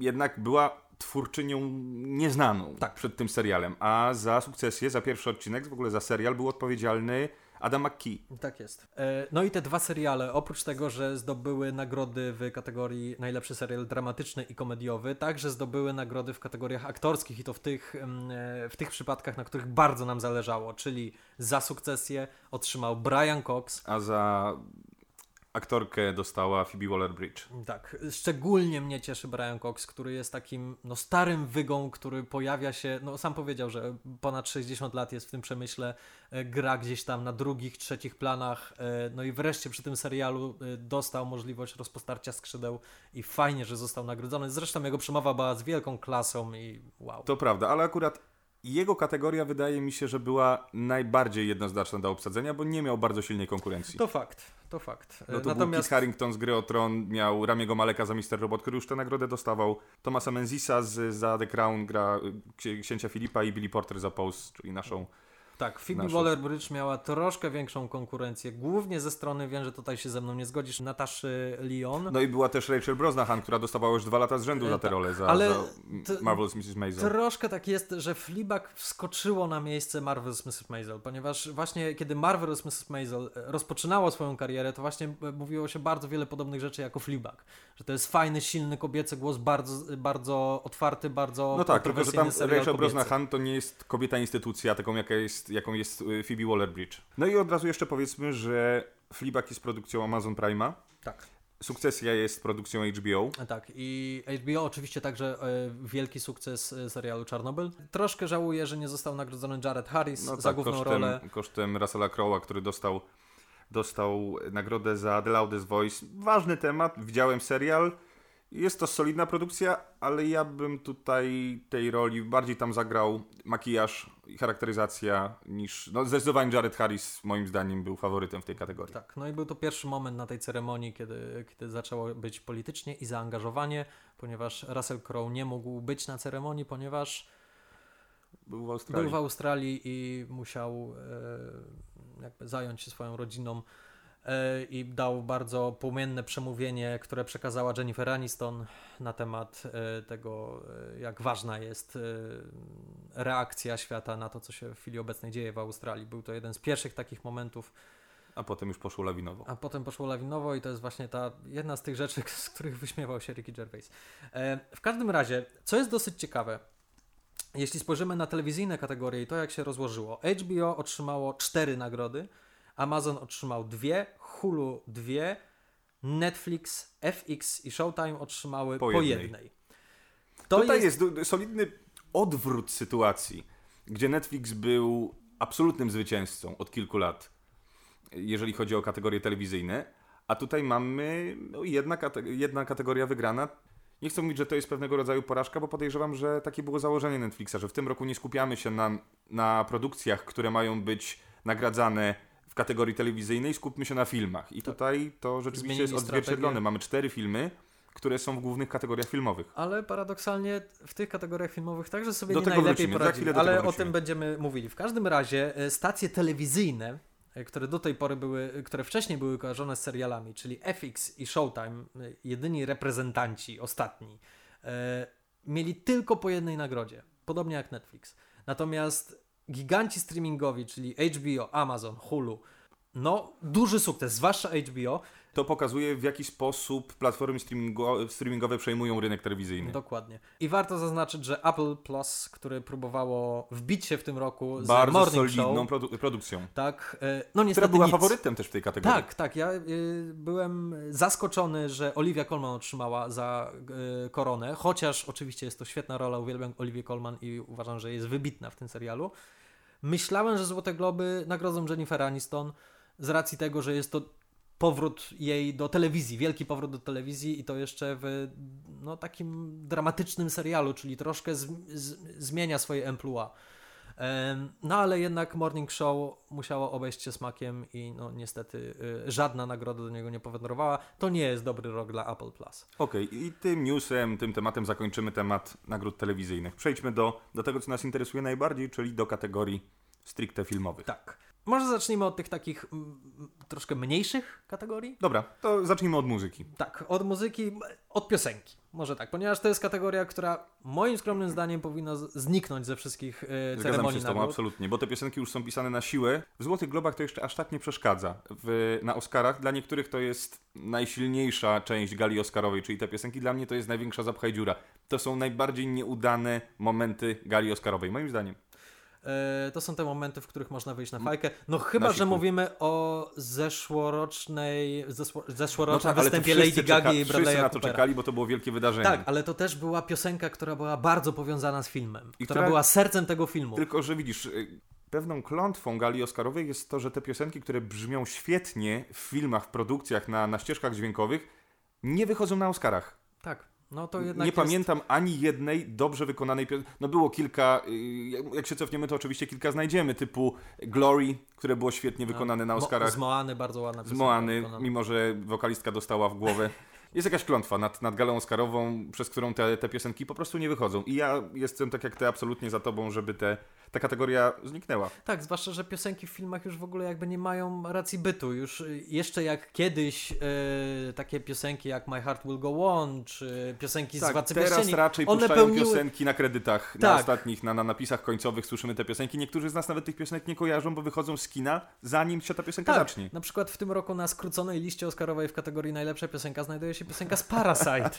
jednak była twórczynią nieznaną Tak. przed tym serialem, a za sukcesję, za pierwszy odcinek, w ogóle za serial był odpowiedzialny Adam McKee. Tak jest. E, No i te dwa seriale, oprócz tego, że zdobyły nagrody w kategorii najlepszy serial dramatyczny i komediowy, także zdobyły nagrody w kategoriach aktorskich i to w tych, mm, e, w tych przypadkach, na których bardzo nam zależało, czyli za sukcesję otrzymał Brian Cox. A za aktorkę dostała Phoebe Waller-Bridge. Tak, szczególnie mnie cieszy Brian Cox, który jest takim no, starym wygą, który pojawia się, no sam powiedział, że ponad 60 lat jest w tym przemyśle, e, gra gdzieś tam na drugich, trzecich planach, e, no i wreszcie przy tym serialu e, dostał możliwość rozpostarcia skrzydeł i fajnie, że został nagrodzony. Zresztą jego przemowa była z wielką klasą i wow. To prawda, ale akurat jego kategoria wydaje mi się, że była najbardziej jednoznaczna do obsadzenia, bo nie miał bardzo silnej konkurencji. To fakt, to fakt. No to był Kit Harington z Gry o Tron, miał Ramiego Maleka za Mister Robot, który już tę nagrodę dostawał, Thomasa Menzisa z, za The Crown gra y, ksi- księcia Filipa i Billy Porter za Pose, czyli naszą... Tak, Phoebe Waller-Bridge miała troszkę większą konkurencję, głównie ze strony, wiem, że tutaj się ze mną nie zgodzisz, Nataszy Lyon. No i była też Rachel Brosnahan, która dostawała już dwa lata z rzędu E, za tę tak, rolę, za, ale za Marvelous Mrs. Maisel. Troszkę tak jest, że Fleabag wskoczyło na miejsce Marvelous Mrs. Maisel, ponieważ właśnie kiedy Marvelous Mrs. Maisel e, rozpoczynało swoją karierę, to właśnie e, mówiło się bardzo wiele podobnych rzeczy jako Fleabag. Że to jest fajny, silny kobiecy głos, bardzo, bardzo otwarty, bardzo No tak, tylko że tam Rachel kobiecy. Brosnahan to nie jest kobieta instytucja, taką jaka jest, jaką jest y, Phoebe Waller-Bridge. No i od razu jeszcze powiedzmy, że Fleabag jest produkcją Amazon Prime'a, Tak. Sukcesja jest produkcją HBO. Tak, i HBO oczywiście także e, wielki sukces e, serialu Czarnobyl. Troszkę żałuję, że nie został nagrodzony Jared Harris No za tak, główną kosztem, rolę. kosztem Russella Crowe'a, który dostał, dostał nagrodę za The Loudest Voice. Ważny temat, widziałem serial. Jest to solidna produkcja, ale ja bym tutaj tej roli bardziej tam zagrał makijaż i charakteryzacja niż... No zdecydowanie Jared Harris moim zdaniem był faworytem w tej kategorii. Tak, no i był to pierwszy moment na tej ceremonii, kiedy, kiedy zaczęło być politycznie i zaangażowanie, ponieważ Russell Crowe nie mógł być na ceremonii, ponieważ Był w Australii. był w Australii i musiał e, jakby zająć się swoją rodziną i dał bardzo płomienne przemówienie, które przekazała Jennifer Aniston na temat e, tego, e, jak ważna jest e, reakcja świata na to, co się w chwili obecnej dzieje w Australii. Był to jeden z pierwszych takich momentów, A potem już poszło lawinowo. a potem poszło lawinowo i to jest właśnie ta jedna z tych rzeczy, z których wyśmiewał się Ricky Gervais. E, w każdym razie, co jest dosyć ciekawe, jeśli spojrzymy na telewizyjne kategorie i to jak się rozłożyło, HBO otrzymało cztery nagrody, Amazon otrzymał dwie, Hulu dwie, Netflix, FX i Showtime otrzymały po, Po jednej. jednej. To Tutaj jest, jest... solidny odwrót sytuacji, gdzie Netflix był absolutnym zwycięzcą od kilku lat, jeżeli chodzi o kategorie telewizyjne, a tutaj mamy no, jedna, kate- jedna kategoria wygrana. Nie chcę mówić, że to jest pewnego rodzaju porażka, bo podejrzewam, że takie było założenie Netflixa, że w tym roku nie skupiamy się na, na produkcjach, które mają być nagradzane kategorii telewizyjnej, skupmy się na filmach. I tutaj to rzeczywiście Zmienili jest odzwierciedlone. strategię. Mamy cztery filmy, które są w głównych kategoriach filmowych. Ale paradoksalnie w tych kategoriach filmowych także sobie Do nie tego najlepiej wrócimy, poradzili, ale o tym będziemy mówili. W każdym razie e, stacje telewizyjne, e, które do tej pory były, które wcześniej były kojarzone z serialami, czyli FX i Showtime, e, jedyni reprezentanci, ostatni, e, mieli tylko po jednej nagrodzie, podobnie jak Netflix. Natomiast giganci streamingowi, czyli HBO, Amazon, Hulu, no, duży sukces, zwłaszcza HBO. To pokazuje, w jaki sposób platformy streamingo streamingowe przejmują rynek telewizyjny. Dokładnie. I warto zaznaczyć, że Apple Plus, które próbowało wbić się w tym roku z Bardzo Morning solidną Show, produ produkcją. tak, e, no niestety Która była nic. faworytem też w tej kategorii. Tak, tak. Ja y, byłem zaskoczony, że Olivia Colman otrzymała za y, koronę, chociaż oczywiście jest to świetna rola, uwielbiam Olivię Colman i uważam, że jest wybitna w tym serialu. Myślałem, że Złote Globy nagrodzą Jennifer Aniston z racji tego, że jest to powrót jej do telewizji, wielki powrót do telewizji i to jeszcze w no, takim dramatycznym serialu, czyli troszkę z, z, zmienia swoje emploi. Em, No ale jednak Morning Show musiało obejść się smakiem i no niestety y, żadna nagroda do niego nie powędrowała. To nie jest dobry rok dla Apple Plus. Okej, i tym newsem, tym tematem zakończymy temat nagród telewizyjnych. Przejdźmy do, do tego, co nas interesuje najbardziej, czyli do kategorii stricte filmowych. Tak. Może zacznijmy od tych takich mm, troszkę mniejszych kategorii? Dobra, to zacznijmy od muzyki. Tak, od muzyki, od piosenki. Może tak, ponieważ to jest kategoria, która moim skromnym zdaniem powinna zniknąć ze wszystkich y, Zgadzam ceremonii się z tobą, absolutnie, bo te piosenki już są pisane na siłę. W Złotych Globach to jeszcze aż tak nie przeszkadza. W, na Oscarach dla niektórych to jest najsilniejsza część gali Oscarowej, czyli te piosenki dla mnie to jest największa zapchaj dziura. To są najbardziej nieudane momenty gali Oscarowej, moim zdaniem. E, To są te momenty, w których można wyjść na fajkę. No chyba, że mówimy o zeszłorocznej, zeszło, No zeszłorocznym tak, występie Lady czeka- i Bradley'a na to Coopera. czekali, bo to było wielkie wydarzenie. Tak, ale to też była piosenka, która była bardzo powiązana z filmem. I która która- była sercem tego filmu. Tylko, że widzisz, y, pewną klątwą gali Oscarowej jest to, że te piosenki, które brzmią świetnie w filmach, w produkcjach, na, na ścieżkach dźwiękowych, nie wychodzą na Oscarach. Tak, no to jednak nie jest... pamiętam ani jednej dobrze wykonanej piosenki. No było kilka, y, jak- się cofniemy, to oczywiście kilka znajdziemy, typu Glory, które było świetnie wykonane na Mo- Oscarach. Z Moany bardzo ładna Z piosenka Moany, wykonana. mimo że wokalistka dostała w głowę. Jest jakaś klątwa nad, nad galą Oscarową, przez którą te, te piosenki po prostu nie wychodzą. I ja jestem tak jak ty absolutnie za tobą, żeby te, ta kategoria zniknęła. Tak, zwłaszcza, że piosenki w filmach już w ogóle jakby nie mają racji bytu. Już y, jeszcze jak kiedyś y, takie piosenki jak My Heart Will Go On, czy piosenki z Tak, Władcy teraz Pierścieni, raczej one puszczają pełniły... piosenki na kredytach, na Tak. ostatnich, na, na napisach końcowych słyszymy te piosenki. Niektórzy z nas nawet tych piosenek nie kojarzą, bo wychodzą z kina, zanim się ta piosenka Tak, zacznie. na przykład w tym roku na skróconej liście Oscarowej w kategorii najlepsza piosenka znajduje się piosenka z Parasite.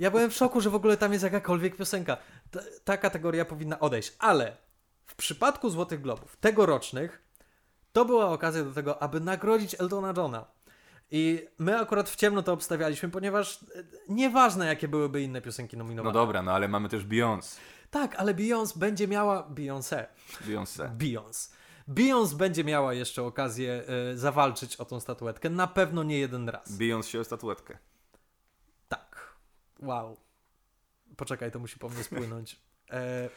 Ja byłem w szoku, że w ogóle tam jest jakakolwiek piosenka. Ta, ta kategoria powinna odejść, ale w przypadku Złotych Globów tegorocznych to była okazja do tego, aby nagrodzić Eltona Johna. I my akurat w ciemno to obstawialiśmy, ponieważ e, nieważne jakie byłyby inne piosenki No nominowane. dobra, no ale mamy też Beyoncé. Tak, ale Beyoncé będzie miała... Beyoncé. Beyoncé. Beyoncé. Beyoncé będzie miała jeszcze okazję e, zawalczyć o tą statuetkę. Na pewno nie jeden raz. Beyoncé się o statuetkę. Wow. Poczekaj, to musi po mnie spłynąć. E,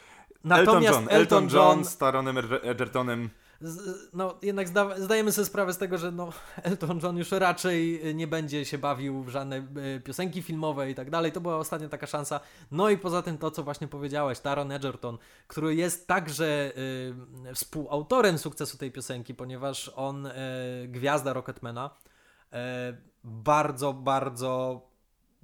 Elton natomiast John, Elton John z Taronem Edger- Edgertonem. z, no jednak zda, zdajemy sobie sprawę z tego, że no, Elton John już raczej nie będzie się bawił w żadne e, piosenki filmowe i tak dalej. To była ostatnia taka szansa. No i poza tym to, co właśnie powiedziałeś, Taron Egerton, który jest także e, współautorem sukcesu tej piosenki, ponieważ on, e, gwiazda Rocketmana, bardzo, bardzo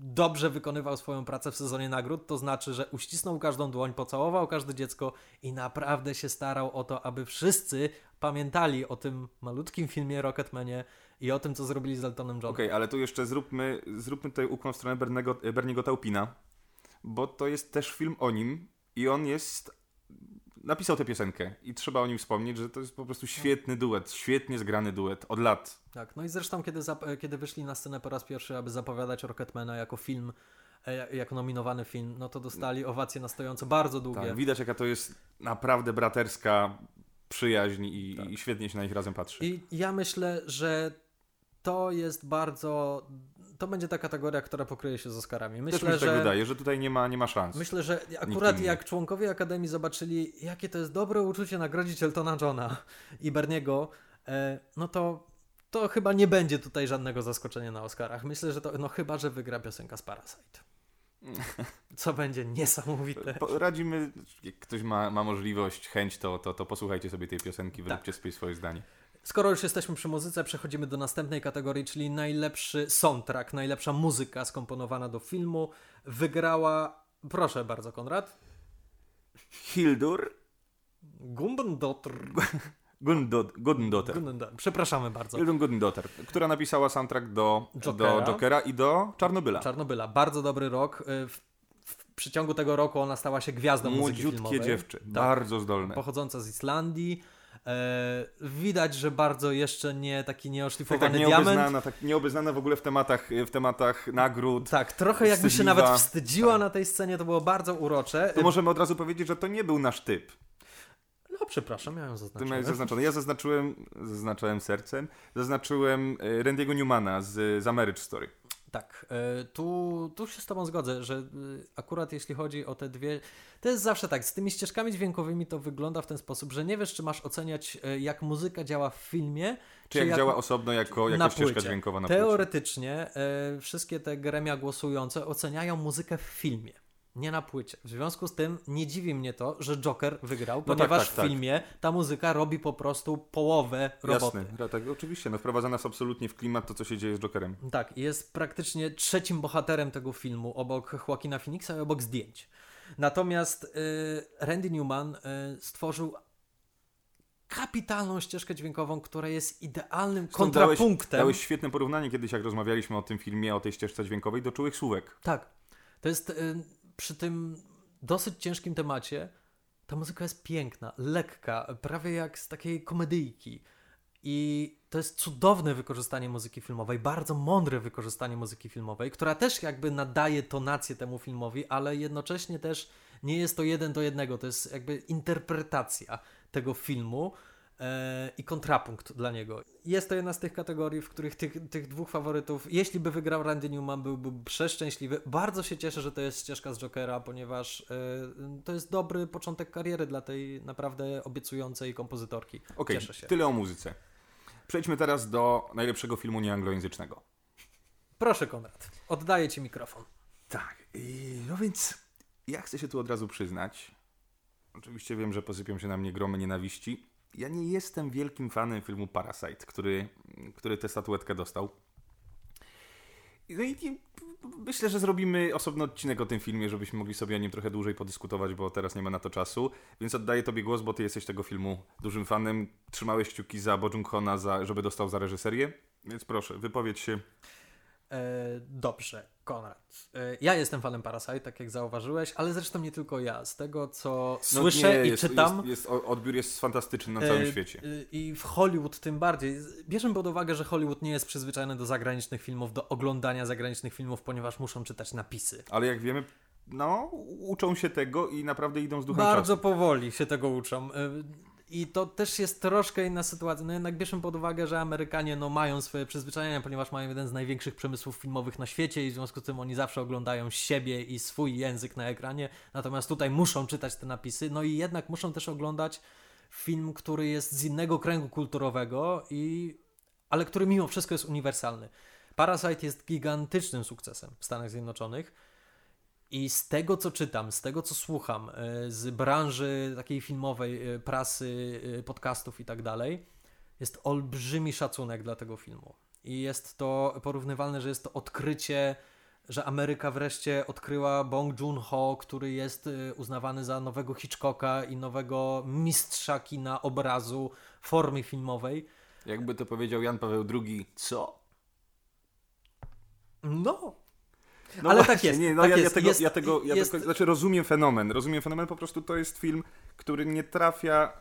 dobrze wykonywał swoją pracę w sezonie nagród, to znaczy, że uścisnął każdą dłoń, pocałował każde dziecko i naprawdę się starał o to, aby wszyscy pamiętali o tym malutkim filmie Rocketmanie i o tym, co zrobili z Eltonem Johnem. Okej, ale tu jeszcze zróbmy, zróbmy tutaj ukłon w stronę Bernego, Berniego Taupina, bo to jest też film o nim i on jest... Napisał tę piosenkę i trzeba o nim wspomnieć, że to jest po prostu świetny duet, świetnie zgrany duet od lat. Tak, no i zresztą, kiedy, zap- kiedy wyszli na scenę po raz pierwszy, aby zapowiadać Rocketmana jako film, e, jako nominowany film, no to dostali owacje na stojąco bardzo długie. Tak, widać jaka to jest naprawdę braterska przyjaźń i, Tak. i świetnie się na nich razem patrzy. I ja myślę, że to jest bardzo. To będzie ta kategoria, która pokryje się z Oscarami. Też Myślę, mi się tak że. wydaje, że tutaj nie ma, nie ma szans. Myślę, że akurat jak członkowie Akademii zobaczyli, jakie to jest dobre uczucie nagrodzić Eltona Johna i Berniego, e, no to, to chyba nie będzie tutaj żadnego zaskoczenia na Oscarach. Myślę, że to, no chyba, że wygra piosenka z Parasite. Co będzie niesamowite. Radzimy, jak ktoś ma, ma możliwość, chęć, to, to, to posłuchajcie sobie tej piosenki, wyróbcie sobie swoje zdanie. Skoro już jesteśmy przy muzyce, przechodzimy do następnej kategorii, czyli najlepszy soundtrack, najlepsza muzyka skomponowana do filmu. Wygrała, proszę bardzo, Konrad. Hildur, Gumbendotr. Guddendotter. Przepraszamy bardzo. Hildun Guddendotter, która napisała soundtrack do Jokera. do Jokera i do Czarnobyla. Czarnobyla. Bardzo dobry rok. Y, W, w przeciągu tego roku ona stała się gwiazdą muzyki Młodziutkie filmowej. dziewczy, Tak. bardzo zdolne. Pochodząca z Islandii. E, widać, że bardzo jeszcze nie taki Tak, nieoszlifowany tak diament. nieobeznana, tak nieobeznana w ogóle w tematach, w tematach nagród. Tak, trochę jakby się nawet wstydziła na tej scenie, to było bardzo urocze. To możemy od razu powiedzieć, że to nie był nasz typ. No przepraszam, miałem Ty zaznaczone. miałeś zaznaczone. Ja zaznaczyłem, zaznaczałem sercem, zaznaczyłem e, Randy'ego Newmana z, z A Marriage Story. Tak, e, tu, tu się z Tobą zgodzę, że e, akurat jeśli chodzi o te dwie. To jest zawsze tak, z tymi ścieżkami dźwiękowymi to wygląda w ten sposób, że nie wiesz, czy masz oceniać, e, jak muzyka działa w filmie, Czy jak działa osobno jako, jako na ścieżka płycie. dźwiękowa na płycie. Teoretycznie e, wszystkie te gremia głosujące oceniają muzykę w filmie. Nie na płycie. W związku z tym nie dziwi mnie to, że Joker wygrał, tak, ponieważ tak, w tak. filmie ta muzyka robi po prostu połowę roboty. Jasne, ja tak, oczywiście, no wprowadza nas absolutnie w klimat to, co się dzieje z Jokerem. Tak, jest praktycznie trzecim bohaterem tego filmu, obok Joaquina Phoenixa i obok zdjęć. Natomiast y, Randy Newman y, stworzył kapitalną ścieżkę dźwiękową, która jest idealnym dałeś, kontrapunktem. dałeś świetne porównanie kiedyś, jak rozmawialiśmy o tym filmie, o tej ścieżce dźwiękowej do Czułych Słówek. Tak. To jest y, przy tym dosyć ciężkim temacie. Ta muzyka jest piękna, lekka, prawie jak z takiej komedyjki. I to jest cudowne wykorzystanie muzyki filmowej, bardzo mądre wykorzystanie muzyki filmowej, która też jakby nadaje tonację temu filmowi, ale jednocześnie też nie jest to jeden do jednego. To jest jakby interpretacja tego filmu i kontrapunkt dla niego. Jest to jedna z tych kategorii, w których tych, tych dwóch faworytów, jeśli by wygrał Randy Newman, byłby przeszczęśliwy. Bardzo się cieszę, że to jest ścieżka z Jokera, ponieważ e, to jest dobry początek kariery dla tej naprawdę obiecującej kompozytorki. Okej, Cieszę się. tyle o muzyce. Przejdźmy teraz do najlepszego filmu nieanglojęzycznego. Proszę Konrad, oddaję Ci mikrofon. Tak, i, no więc ja chcę się tu od razu przyznać. Oczywiście wiem, że posypią się na mnie gromy nienawiści. Ja nie jestem wielkim fanem filmu Parasite, który, który tę statuetkę dostał. No i myślę, że zrobimy osobny odcinek o tym filmie, żebyśmy mogli sobie o nim trochę dłużej podyskutować, bo teraz nie ma na to czasu. Więc oddaję Tobie głos, bo Ty jesteś tego filmu dużym fanem. Trzymałeś kciuki za Bo Joon-hona, za, żeby dostał za reżyserię. Więc proszę, wypowiedz się. E, dobrze, Konrad. E, ja jestem fanem Parasite, tak jak zauważyłeś, ale zresztą nie tylko ja. Z tego, co No słyszę nie, i jest, czytam. Jest, jest, odbiór jest fantastyczny na całym e, świecie. e, I w Hollywood tym bardziej. Bierzemy pod uwagę, że Hollywood nie jest przyzwyczajony do zagranicznych filmów, do oglądania zagranicznych filmów, ponieważ muszą czytać napisy. Ale jak wiemy, no, uczą się tego i naprawdę idą z duchem Bardzo czasu. powoli się tego uczą. I to też jest troszkę inna sytuacja. No jednak bierzemy pod uwagę, że Amerykanie no, mają swoje przyzwyczajenia, ponieważ mają jeden z największych przemysłów filmowych na świecie i w związku z tym oni zawsze oglądają siebie i swój język na ekranie. Natomiast tutaj muszą czytać te napisy, no i jednak muszą też oglądać film, który jest z innego kręgu kulturowego, i... ale który mimo wszystko jest uniwersalny. Parasite jest gigantycznym sukcesem w Stanach Zjednoczonych. I z tego, co czytam, z tego, co słucham, e, z branży takiej filmowej, e, prasy, e, podcastów i tak dalej, jest olbrzymi szacunek dla tego filmu. I jest to porównywalne, że jest to odkrycie, że Ameryka wreszcie odkryła Bong Joon-ho, który jest uznawany za nowego Hitchcocka i nowego mistrza kina obrazu, formy filmowej. Jakby to powiedział Jan Paweł II, co? No, No Ale tak właśnie, jest, Nie, no tak ja, jest, ja tego, jest- ja tego, ja jest- tego, znaczy rozumiem fenomen, rozumiem fenomen, po prostu to jest film, który nie trafia,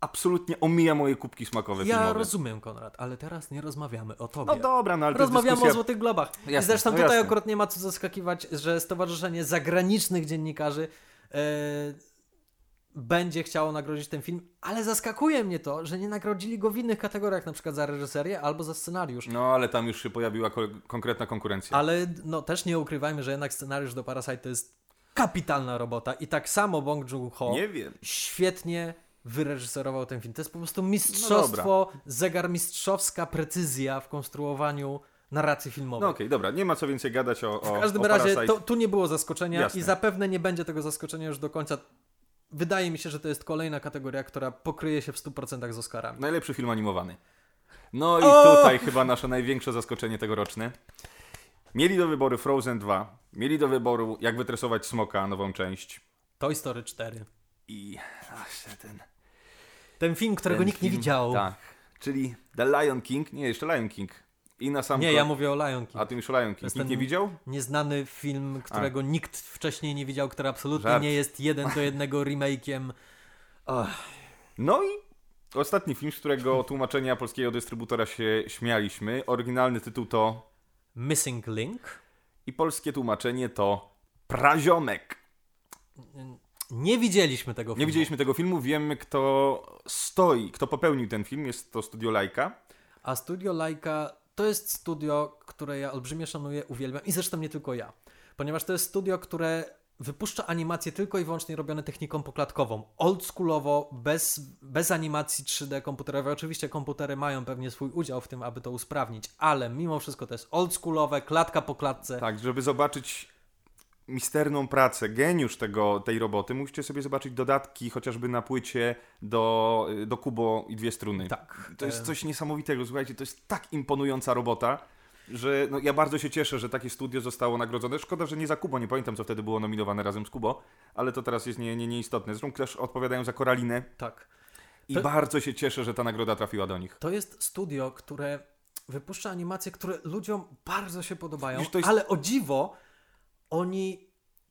absolutnie omija moje kubki smakowe ja filmowe. rozumiem, Konrad, ale teraz nie rozmawiamy o tobie. No dobra, no ale Rozmawiamy dyskusja... o Złotych Globach. I Jasne, zresztą no tutaj jasne. akurat nie ma co zaskakiwać, że Stowarzyszenie Zagranicznych Dziennikarzy e, będzie chciało nagrodzić ten film, ale zaskakuje mnie to, że nie nagrodzili go w innych kategoriach, na przykład za reżyserię albo za scenariusz. No ale tam już się pojawiła ko- konkretna konkurencja. Ale no też nie ukrywajmy, że jednak scenariusz do Parasite to jest kapitalna robota i tak samo Bong Joon-ho świetnie wyreżyserował ten film. To jest po prostu No mistrzostwo, zegarmistrzowska precyzja w konstruowaniu narracji filmowej. No okej, dobra, nie ma co więcej gadać o, o W każdym o razie to, tu nie było zaskoczenia Jasne. i zapewne nie będzie tego zaskoczenia już do końca. Wydaje mi się, że to jest kolejna kategoria, która pokryje się w 100% z Oscarami. Najlepszy film animowany. No i O! tutaj chyba nasze największe zaskoczenie tegoroczne. Mieli do wyboru Frozen 2, mieli do wyboru Jak wytresować smoka, nową część. Toy Story 4. I ach, ten. Ten film, którego Ten nikt nie film- widział. Tak. Czyli The Lion King, nie, jeszcze Lion King. I na sam Nie, ja mówię o Lion King. A ty już o Lion King. jest Nikt nie widział? Nieznany film, którego nikt wcześniej nie widział, który absolutnie Żart. nie jest jeden do jednego remake'iem. No i ostatni film, z którego tłumaczenia polskiego dystrybutora się śmialiśmy. Oryginalny tytuł to Missing Link. i polskie tłumaczenie to Praziomek. Nie widzieliśmy tego filmu. Nie widzieliśmy tego filmu, wiemy kto stoi, kto popełnił ten film. Jest to Studio Lajka. A studio Laika to jest studio, które ja olbrzymie szanuję, uwielbiam i zresztą nie tylko ja. Ponieważ to jest studio, które wypuszcza animacje tylko i wyłącznie robione techniką poklatkową. Oldschoolowo, bez, bez animacji 3D komputerowej. Oczywiście komputery mają pewnie swój udział w tym, aby to usprawnić, ale mimo wszystko to jest oldschoolowe, klatka po klatce. Tak, żeby zobaczyć misterną pracę, geniusz tego, tej roboty, musicie sobie zobaczyć dodatki chociażby na płycie do, do Kubo i dwie struny. Tak. To jest E, coś niesamowitego, słuchajcie, to jest tak imponująca robota, że no, ja bardzo się cieszę, że takie studio zostało nagrodzone. Szkoda, że nie za Kubo, nie pamiętam co wtedy było nominowane razem z Kubo, ale to teraz jest nie, nie, nieistotne. Zresztą też odpowiadają za Koralinę Tak. i To- bardzo się cieszę, że ta nagroda trafiła do nich. To jest studio, które wypuszcza animacje, które ludziom bardzo się podobają, jest- ale o dziwo oni...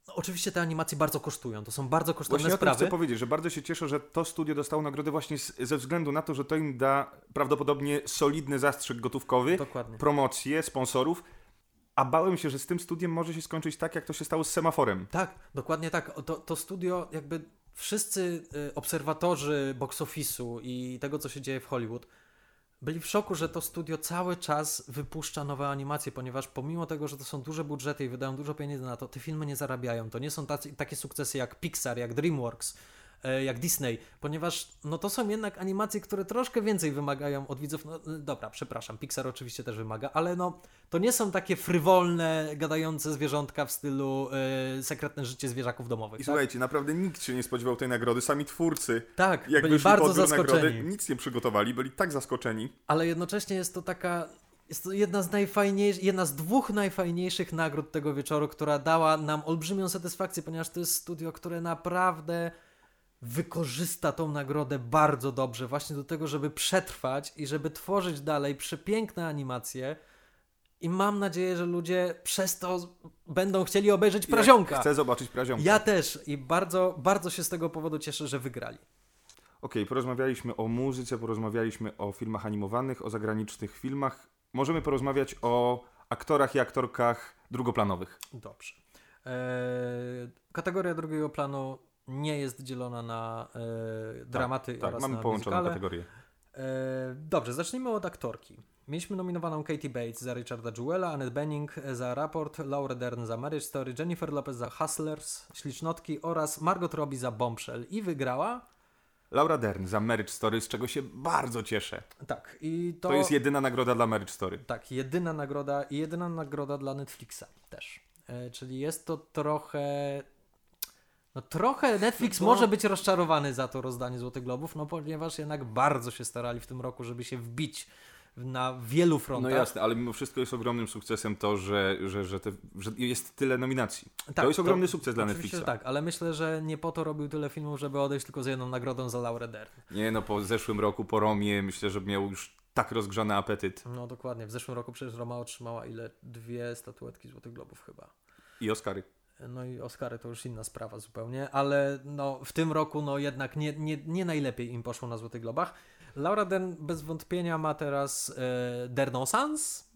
no, Oczywiście te animacje bardzo kosztują, to są bardzo kosztowne Właśnie sprawy. chcę powiedzieć, że bardzo się cieszę, że to studio dostało nagrodę właśnie z, ze względu na to, że to im da prawdopodobnie solidny zastrzyk gotówkowy, Dokładnie. promocję, sponsorów, a bałem się, że z tym studiem może się skończyć tak, jak to się stało z semaforem. Tak, dokładnie tak. To, to studio, jakby wszyscy y, obserwatorzy box office'u i tego, co się dzieje w Hollywood, byli w szoku, że to studio cały czas wypuszcza nowe animacje, ponieważ pomimo tego, że to są duże budżety i wydają dużo pieniędzy na to, te filmy nie zarabiają. To nie są tacy, takie sukcesy jak Pixar, jak DreamWorks, jak Disney, ponieważ no to są jednak animacje, które troszkę więcej wymagają od widzów. No, y, dobra, przepraszam, Pixar oczywiście też wymaga, ale no to nie są takie frywolne, gadające zwierzątka w stylu y, sekretne życie zwierzaków domowych. I tak? słuchajcie, naprawdę nikt się nie spodziewał tej nagrody, sami twórcy. Tak, Jak byli bardzo zaskoczeni. nagrody, nic nie przygotowali, byli tak zaskoczeni. Ale jednocześnie jest to taka. Jest to jedna z najfajniejszych, jedna z dwóch najfajniejszych nagród tego wieczoru, która dała nam olbrzymią satysfakcję, ponieważ to jest studio, które naprawdę wykorzysta tą nagrodę bardzo dobrze, właśnie do tego, żeby przetrwać i żeby tworzyć dalej przepiękne animacje. I mam nadzieję, że ludzie przez to będą chcieli obejrzeć Prazionka. Chcę zobaczyć Praziomka. Ja też i bardzo, bardzo się z tego powodu cieszę, że wygrali. Okej, porozmawialiśmy o muzyce, porozmawialiśmy o filmach animowanych, o zagranicznych filmach. Możemy porozmawiać o aktorach i aktorkach drugoplanowych. Dobrze. Eee, kategoria drugiego planu nie jest dzielona na e, dramaty Tak, oraz mamy na połączoną kategorię. Eee, dobrze, zacznijmy od aktorki. Mieliśmy nominowaną Katie Bates za Richarda Jewella, Annette Bening za Raport, Laura Dern za Marriage Story, Jennifer Lopez za Hustlers, Ślicznotki oraz Margot Robbie za Bombshell. I wygrała. Laura Dern za Marriage Story, z czego się bardzo cieszę. Tak, i to, To jest jedyna nagroda dla Marriage Story. Tak, jedyna nagroda i jedyna nagroda dla Netflixa też. E, czyli jest to trochę. No trochę Netflix No. może być rozczarowany za to rozdanie Złotych Globów, no ponieważ jednak bardzo się starali w tym roku, żeby się wbić na wielu No frontach. jasne, ale mimo wszystko jest ogromnym sukcesem to, że, że, że, te, że jest tyle nominacji. Tak, to jest ogromny sukces dla Netflixa. Tak, ale myślę, że nie po to robił tyle filmów, żeby odejść tylko z jedną nagrodą za Laurę Dern. Nie no, po zeszłym roku, po Romie, myślę, że miał już tak rozgrzany apetyt. No dokładnie, w zeszłym roku przecież Roma otrzymała ile? Dwie statuetki Złotych Globów chyba. I Oscary. No i Oscary to już inna sprawa zupełnie, ale no, w tym roku no jednak nie, nie, nie najlepiej im poszło na Złotych Globach. Laura Dern bez wątpienia ma teraz e, Dernosans.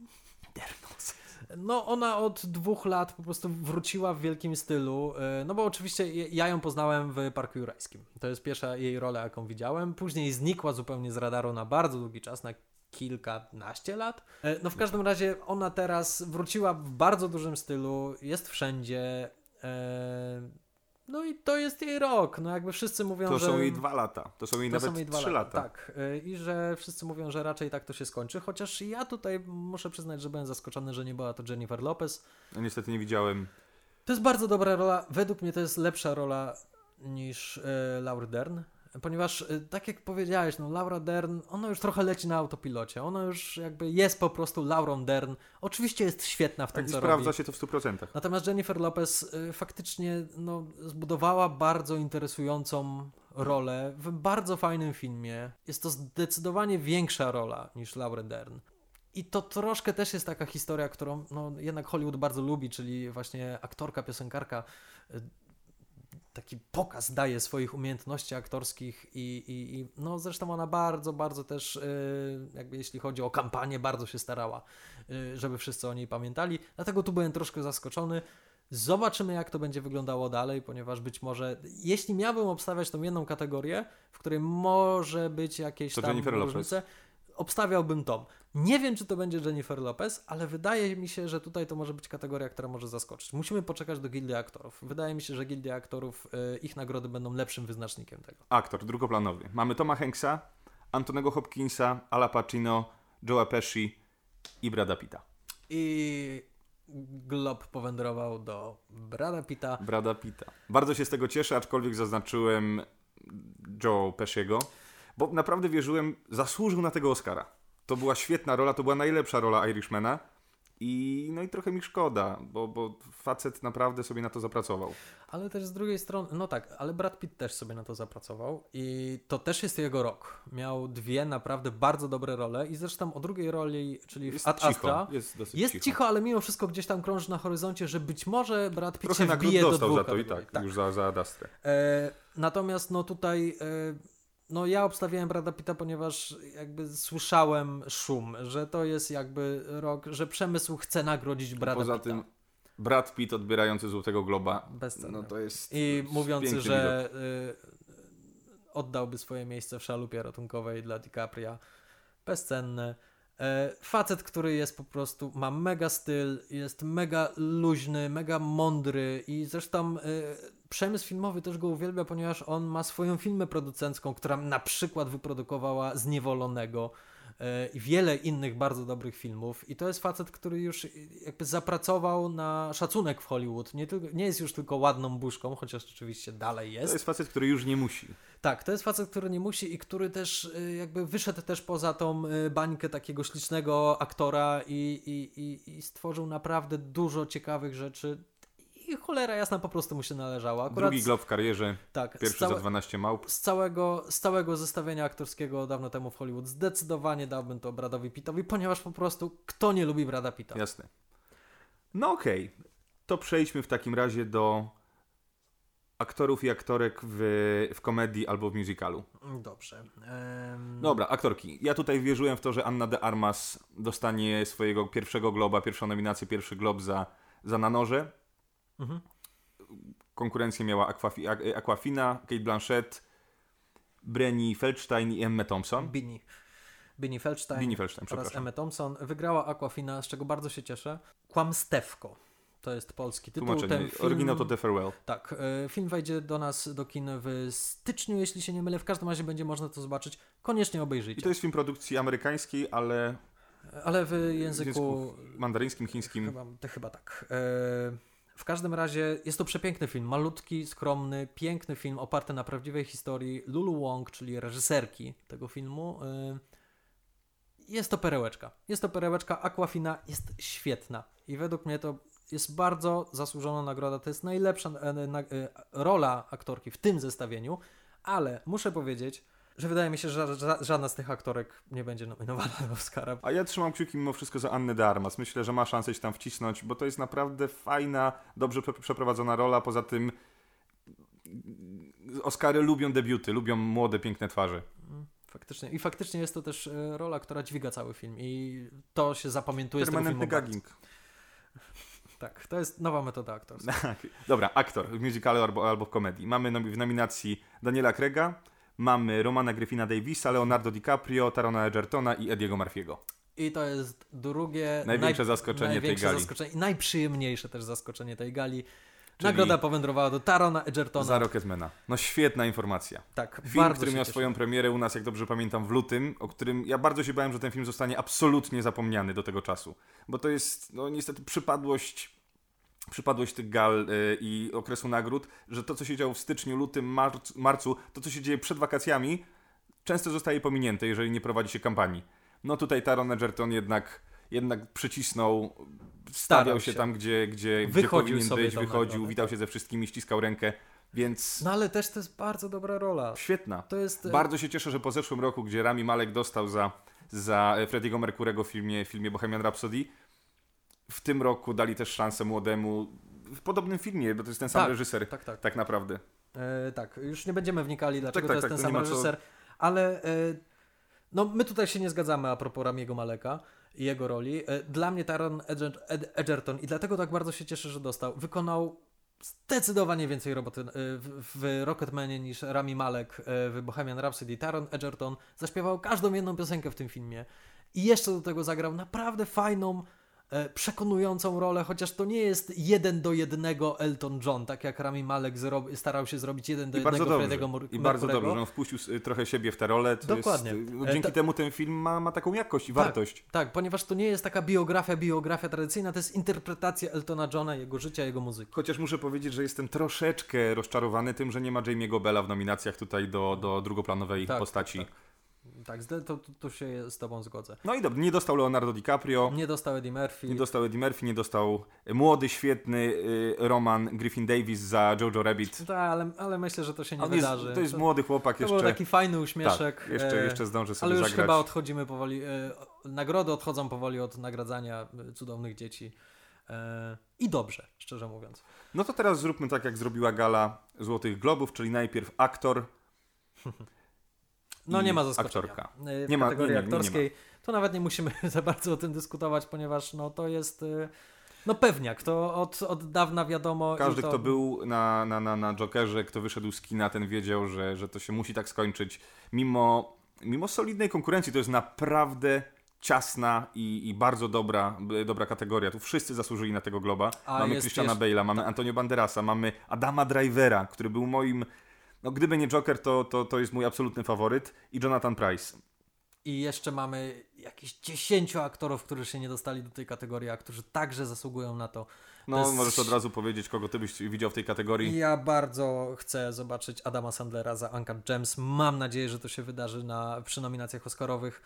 No ona od dwóch lat po prostu wróciła w wielkim stylu, e, no bo oczywiście ja ją poznałem w Parku Jurajskim. To jest pierwsza jej rola, jaką widziałem. Później znikła zupełnie z radaru na bardzo długi czas, na kilkanaście lat. E, No w każdym razie ona teraz wróciła w bardzo dużym stylu, jest wszędzie. e, No i to jest jej rok. No jakby wszyscy mówią, To że... są jej dwa lata. To są jej To nawet są jej dwa trzy lata. Tak. Y, I że wszyscy mówią, że raczej tak to się skończy. Chociaż ja tutaj muszę przyznać, że byłem zaskoczony, że nie była to Jennifer Lopez. No, niestety nie widziałem. To jest bardzo dobra rola. Według mnie to jest lepsza rola niż e, Laura Dern. Ponieważ, e, tak jak powiedziałeś, no Laura Dern, ona już trochę leci na autopilocie. Ona już jakby jest po prostu Laurą Dern. Oczywiście jest świetna w tym, Tak, co sprawdza robi. się to w 100%. Natomiast Jennifer Lopez y, faktycznie no, zbudowała bardzo interesującą rolę w bardzo fajnym filmie. Jest to zdecydowanie większa rola niż Laura Dern. I to troszkę też jest taka historia, którą no, jednak Hollywood bardzo lubi, czyli właśnie aktorka, piosenkarka y, taki pokaz daje swoich umiejętności aktorskich i, i, i no zresztą ona bardzo, bardzo też y, jakby jeśli chodzi o kampanię, bardzo się starała, y, żeby wszyscy o niej pamiętali. Dlatego tu byłem troszkę zaskoczony. Zobaczymy, jak to będzie wyglądało dalej, ponieważ być może, jeśli miałbym obstawiać tą jedną kategorię, w której może być jakieś To tam Jennifer Lopez. Obstawiałbym Tom. Nie wiem, czy to będzie Jennifer Lopez, ale wydaje mi się, że tutaj to może być kategoria, która może zaskoczyć. Musimy poczekać do Gildii Aktorów. Wydaje mi się, że Gildia Aktorów, y, ich nagrody będą lepszym wyznacznikiem tego. Aktor drugoplanowy. Mamy Toma Hanksa, Antonego Hopkinsa, Ala Pacino, Joe'a Pesci i Brada Pitta. I Glob powędrował do Brada Pitta. Brada Pitta. Bardzo się z tego cieszę, aczkolwiek zaznaczyłem Joe Pesciego, bo naprawdę wierzyłem, zasłużył na tego Oscara. To była świetna rola, to była najlepsza rola Irishmana i no i trochę mi szkoda, bo, bo facet naprawdę sobie na to zapracował. Ale też z drugiej strony, no tak, ale Brad Pitt też sobie na to zapracował i to też jest jego rok. Miał dwie naprawdę bardzo dobre role i zresztą o drugiej roli, czyli Jest w Ad cicho, Astra, jest dosyć jest cicho. cicho. ale mimo wszystko gdzieś tam krąży na horyzoncie, że być może Brad Pitt Trochę się wbije do dostał dwóch za to i kategorii. tak, już za, za Adastrę. E, natomiast no tutaj e, no ja obstawiałem Brada Pitta, ponieważ jakby słyszałem szum, że to jest jakby rok, że przemysł chce nagrodzić Brada Poza Pitta. tym Brad Pitt odbierający Złotego Globa, Bezcenny. no to jest I mówiący, że y, oddałby swoje miejsce w szalupie ratunkowej dla DiCapria. Bezcenne. E, facet, który jest po prostu, ma mega styl, jest mega luźny, mega mądry i zresztą y, przemysł filmowy też go uwielbia, ponieważ on ma swoją filmę producencką, która na przykład wyprodukowała Zniewolonego e, i wiele innych bardzo dobrych filmów i to jest facet, który już jakby zapracował na szacunek w Hollywood. Nie, tylko, nie jest już tylko ładną buźką, chociaż oczywiście dalej To jest. jest facet, który już nie musi. Tak, to jest facet, który nie musi i który też y, jakby wyszedł też poza tą y, bańkę takiego ślicznego aktora i, i, i, i stworzył naprawdę dużo ciekawych rzeczy. I cholera jasna po prostu mu się należała. Akurat Drugi glob w karierze, tak, pierwszy całe, za 12 małp. z, całego, z całego zestawienia aktorskiego dawno temu w Hollywood zdecydowanie dałbym to Bradowi Pittowi, ponieważ po prostu kto nie lubi Brada Pitta? Jasne. No okej, to przejdźmy w takim razie do aktorów i aktorek w, w komedii albo w musicalu. Dobrze. Dobra, aktorki. Ja tutaj wierzyłem w to, że Anna de Armas dostanie swojego pierwszego globa, pierwszą nominację, pierwszy glob za, za na noże. Mhm. Konkurencję miała Aquafi, Aqu- Aquafina, Kate Blanchett, Brenny Feldstein i Emma Thompson. Bini. Bini Feldstein Bini Feldstein, oraz. Emma Thompson. Wygrała Aquafina, z czego bardzo się cieszę. Kłamstewko. To jest polski tytuł. Ten Tłumaczenie. film, Oryginał to The Farewell. Tak, e, film wejdzie do nas do kin w styczniu, jeśli się nie mylę. W każdym razie będzie można to zobaczyć. Koniecznie I obejrzyjcie. to jest film produkcji amerykańskiej, ale Ale w w języku... języku mandaryńskim, chińskim. Chyba, to chyba tak. E, w każdym razie jest to przepiękny film. Malutki, skromny, piękny film oparty na prawdziwej historii Lulu Wong, czyli reżyserki tego filmu. E, jest to perełeczka. Jest to perełeczka. Aquafina jest świetna. I według mnie to jest bardzo zasłużona nagroda. To jest najlepsza na, e, rola aktorki w tym zestawieniu. Ale muszę powiedzieć, że wydaje mi się, że ża- ża- żadna z tych aktorek nie będzie nominowana do Oscara. A ja trzymam kciuki mimo wszystko za Annę de Armas. Myślę, że ma szansę się tam wcisnąć, bo to jest naprawdę fajna, dobrze prze- przeprowadzona rola. Poza tym Oscary lubią debiuty, lubią młode, piękne twarze. Faktycznie. I faktycznie jest to też e, rola, która dźwiga cały film i to się zapamiętuje z tego filmu. gagging. Tak, to jest nowa metoda aktorska. Dobra, aktor w musicalu albo, albo w komedii. Mamy w nominacji Daniela Craiga, mamy Romana Griffina Davisa, Leonardo DiCaprio, Tarona Egertona i Ediego Murphy'ego. I to jest drugie... Największe zaskoczenie tej największe gali. Zaskoczenie, I najprzyjemniejsze też zaskoczenie tej gali. Czyli- Nagroda powędrowała do Tarona Egertona. Za Rocketmana. No świetna informacja. Tak, Film, bardzo który miał cieszę. swoją premierę u nas, jak dobrze pamiętam, w lutym, o którym ja bardzo się bałem, że ten film zostanie absolutnie zapomniany do tego czasu. Bo to jest, no niestety, przypadłość, przypadłość tych gal y, i okresu nagród, że to, co się działo w styczniu, lutym, marcu, marcu, to, co się dzieje przed wakacjami, często zostaje pominięte, jeżeli nie prowadzi się kampanii. No tutaj Taron Egerton jednak, jednak przycisnął, stawiał się, się. tam, gdzie, gdzie, gdzie Wychodził powinien sobie być, wychodził, nagrodę, witał tak. się ze wszystkimi, ściskał rękę. Więc No ale też to jest bardzo dobra rola. świetna. To jest... e, Bardzo się cieszę, że po zeszłym roku, gdzie Rami Malek dostał za, za Frediego Mercurego w filmie, filmie Bohemian Rhapsody, w tym roku dali też szansę młodemu w podobnym filmie, bo to jest ten sam Tak, reżyser. tak, tak. Tak naprawdę. E, tak, już nie będziemy wnikali, dlaczego tak, to jest tak, ten sam ma co- reżyser, ale e, no, my tutaj się nie zgadzamy a propos Ramiego Maleka i jego roli. E, dla mnie Taron Edger- Ed- Edgerton i dlatego tak bardzo się cieszę, że dostał, wykonał zdecydowanie więcej roboty e, w, w Rocketmanie niż Rami Malek e, w Bohemian Rhapsody. Taron Edgerton zaśpiewał każdą jedną piosenkę w tym filmie i jeszcze do tego zagrał naprawdę fajną, przekonującą rolę, chociaż to nie jest jeden do jednego Elton John, tak jak Rami Malek starał się zrobić jeden do I jednego. Freddie'ego Mur- I bardzo dobrze, że on wpuścił trochę siebie w tę rolę. To Dokładnie. Jest, no, E, dzięki ta- temu ten film ma, ma taką jakość i wartość. Tak, ponieważ to nie jest taka biografia, biografia tradycyjna, to jest interpretacja Eltona Johna, jego życia, jego muzyki. Chociaż muszę powiedzieć, że jestem troszeczkę rozczarowany tym, że nie ma Jamie'ego Bella w nominacjach tutaj do, do drugoplanowej Tak, postaci. tak, Tak, to, to, to się z tobą zgodzę. No i dobrze, nie dostał Leonardo DiCaprio, Nie dostał Eddie Murphy. nie dostał Eddie Murphy, nie dostał młody, świetny y, Roman Griffin Davis za Jojo Rabbit. Tak, ale, ale myślę, że to się nie On jest, wydarzy. to jest młody chłopak to jeszcze. był taki fajny uśmieszek. tak, jeszcze, e, jeszcze zdąży sobie Ale już zagrać. chyba odchodzimy powoli. E, nagrody odchodzą powoli od nagradzania e, cudownych dzieci. I dobrze, szczerze mówiąc. No to teraz zróbmy tak, jak zrobiła gala Złotych Globów, czyli najpierw aktor. No nie ma zaskoczenia. aktorka. W Nie ma- kategorii nie, nie, nie, nie aktorskiej to nawet nie musimy za bardzo o tym dyskutować, ponieważ no to jest e, no pewniak, to od, od dawna wiadomo. Każdy, to... kto był na, na, na, na Jokerze, kto wyszedł z kina, ten wiedział, że, że to się musi tak skończyć. Mimo, mimo solidnej konkurencji, to jest naprawdę ciasna i, i bardzo dobra, dobra kategoria. Tu wszyscy zasłużyli na tego globa. A mamy jest Christiana jeszcze- Bale'a, mamy Antonio Banderasa, mamy Adama Drivera, który był moim... No gdyby nie Joker, to, to, to jest mój absolutny faworyt. I Jonathan Price. I jeszcze mamy jakieś 10 aktorów, którzy się nie dostali do tej kategorii, a którzy także zasługują na to. No, To jest- możesz od razu powiedzieć, kogo ty byś widział w tej kategorii. Ja bardzo chcę zobaczyć Adama Sandlera za Uncut Gems. Mam nadzieję, że to się wydarzy na, przy nominacjach Oscarowych.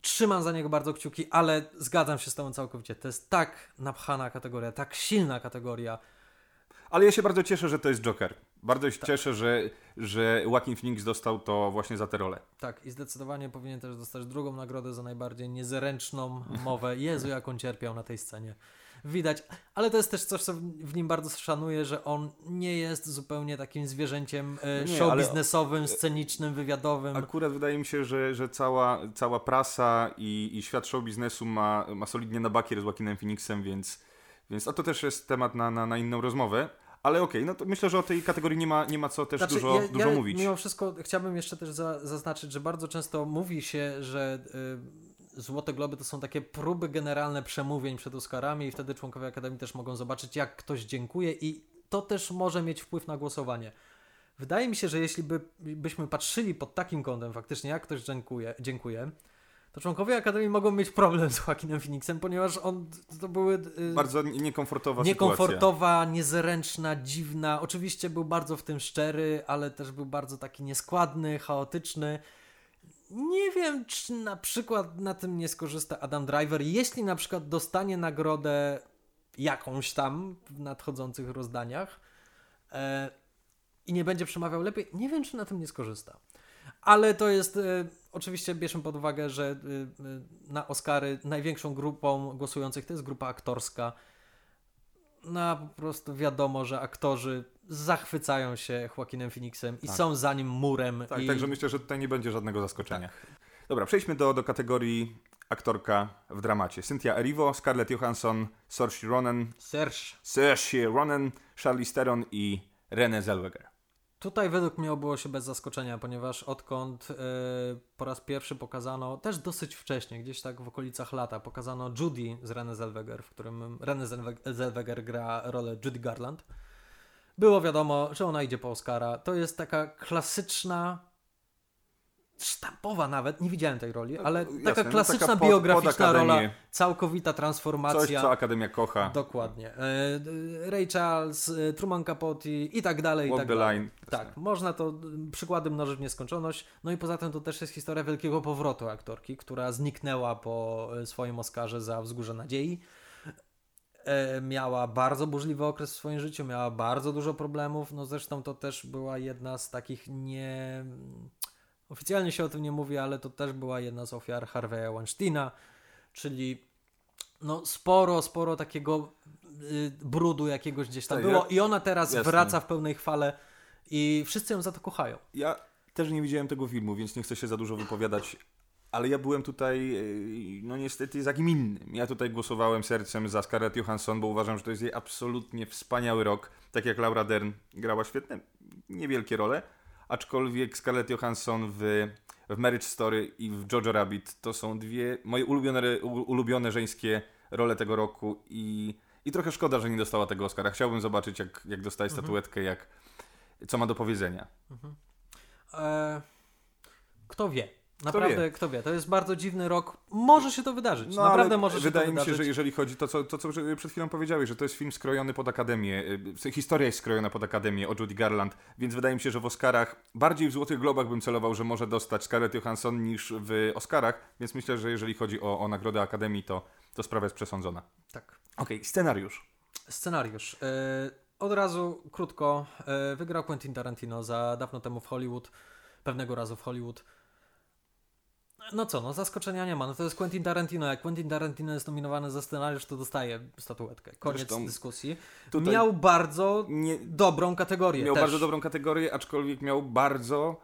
Trzymam za niego bardzo kciuki, ale zgadzam się z tobą całkowicie. To jest tak napchana kategoria, tak silna kategoria. Ale ja się bardzo cieszę, że to jest Joker. Bardzo Tak. się cieszę, że, że Joaquin Phoenix dostał to właśnie za tę rolę. Tak, i zdecydowanie powinien też dostać drugą nagrodę za najbardziej niezręczną mowę. Jezu, jak on cierpiał na tej scenie. Widać, ale to jest też coś, co w nim bardzo szanuję, że on nie jest zupełnie takim zwierzęciem e, nie, show biznesowym, scenicznym, wywiadowym. Akurat wydaje mi się, że, że cała, cała prasa i, i świat show biznesu ma, ma solidnie na bakier z Joaquinem Phoenixem, więc, więc a to też jest temat na, na, na inną rozmowę. Ale okej, no to myślę, że o tej kategorii nie ma, nie ma co też Znaczy, dużo, ja, dużo ja mówić. Mimo wszystko chciałbym jeszcze też za, zaznaczyć, że bardzo często mówi się, że y, Złote Globy to są takie próby generalne przemówień przed Oscarami i wtedy członkowie Akademii też mogą zobaczyć, jak ktoś dziękuje i to też może mieć wpływ na głosowanie. Wydaje mi się, że jeśli by, byśmy patrzyli pod takim kątem faktycznie, jak ktoś dziękuje, dziękuję, to członkowie Akademii mogą mieć problem z Joaquinem Phoenixem, ponieważ on to były... y, Bardzo niekomfortowa sytuacja. Niekomfortowa, niezręczna, dziwna. Oczywiście był bardzo w tym szczery, ale też był bardzo taki nieskładny, chaotyczny. Nie wiem, czy na przykład na tym nie skorzysta Adam Driver. Jeśli na przykład dostanie nagrodę jakąś tam w nadchodzących rozdaniach e, i nie będzie przemawiał lepiej, nie wiem, czy na tym nie skorzysta. Ale to jest, e, oczywiście bierzmy pod uwagę, że e, e, na Oscary największą grupą głosujących to jest grupa aktorska. No a po prostu wiadomo, że aktorzy zachwycają się Joaquinem Phoenixem i Tak. są za nim murem. Tak, i... także myślę, że tutaj nie będzie żadnego zaskoczenia. Dobra, przejdźmy do, do kategorii aktorka w dramacie. Cynthia Erivo, Scarlett Johansson, Saoirse Ronan, Serge. Saoirse Ronan, Charlize Theron i Renée Zellweger. Tutaj według mnie obyło się bez zaskoczenia, ponieważ odkąd e, po raz pierwszy pokazano, też dosyć wcześnie, gdzieś tak w okolicach lata, pokazano Judy z Renée Zellweger, w którym Renée Zellwe- Zellweger gra rolę Judy Garland. Było wiadomo, że ona idzie po Oscara. To jest taka klasyczna, sztampowa nawet, nie widziałem tej roli, ale jasne, taka no klasyczna taka pod- biograficzna rola, całkowita Coś, transformacja. co Akademia kocha. Dokładnie. E, Ray Charles, e, Truman Capote i tak dalej, i Walk tak the dalej. line. Tak, można to przykłady mnożyć w nieskończoność. No i poza tym to też jest historia wielkiego powrotu aktorki, która zniknęła po y, swoim Oscarze za Wzgórze Nadziei. e, miała bardzo burzliwy okres w swoim życiu, miała bardzo dużo problemów. No zresztą to też była jedna z takich nie. Oficjalnie się o tym nie mówi, ale to też była jedna z ofiar Harvey'a Weinsteina, czyli no sporo, sporo takiego y, brudu jakiegoś gdzieś tam Tak, było ja- i ona teraz jasne. wraca w pełnej chwale i wszyscy ją za to kochają. Ja też nie widziałem tego filmu, więc nie chcę się za dużo wypowiadać, ale ja byłem tutaj, yy, no niestety, za kim innym. Ja tutaj głosowałem sercem za Scarlett Johansson, bo uważam, że to jest jej absolutnie wspaniały rok. Tak jak Laura Dern grała świetne, niewielkie role, aczkolwiek Scarlett Johansson w, w Marriage Story i w Jojo Rabbit to są dwie moje ulubione, ulubione żeńskie role tego roku i, i trochę szkoda, że nie dostała tego Oscara. Chciałbym zobaczyć, jak, jak dostaje statuetkę, jak, co ma do powiedzenia. E, kto wie? Naprawdę, kto wie? To jest bardzo dziwny rok. Może się to wydarzyć. No, Naprawdę może się wydaje mi się, wydarzyć. że jeżeli chodzi to, co, to, co przed chwilą powiedziałeś, że to jest film skrojony pod akademię, y, historia jest skrojona pod akademię o Judy Garland, więc wydaje mi się, że w Oscarach, bardziej w Złotych Globach bym celował, że może dostać Scarlett Johansson niż w Oscarach, więc myślę, że jeżeli chodzi o, o nagrodę Akademii, to, to sprawa jest przesądzona. Tak. Okej, scenariusz. Scenariusz. E, od razu, krótko, e, wygrał Quentin Tarantino za dawno temu w Hollywood, pewnego razu w Hollywood. No co, no zaskoczenia nie ma. No to jest Quentin Tarantino. Jak Quentin Tarantino jest nominowany za scenariusz, to dostaje statuetkę. Koniec Zresztą dyskusji. Miał bardzo Nie, dobrą kategorię. miał też. bardzo dobrą kategorię, aczkolwiek miał bardzo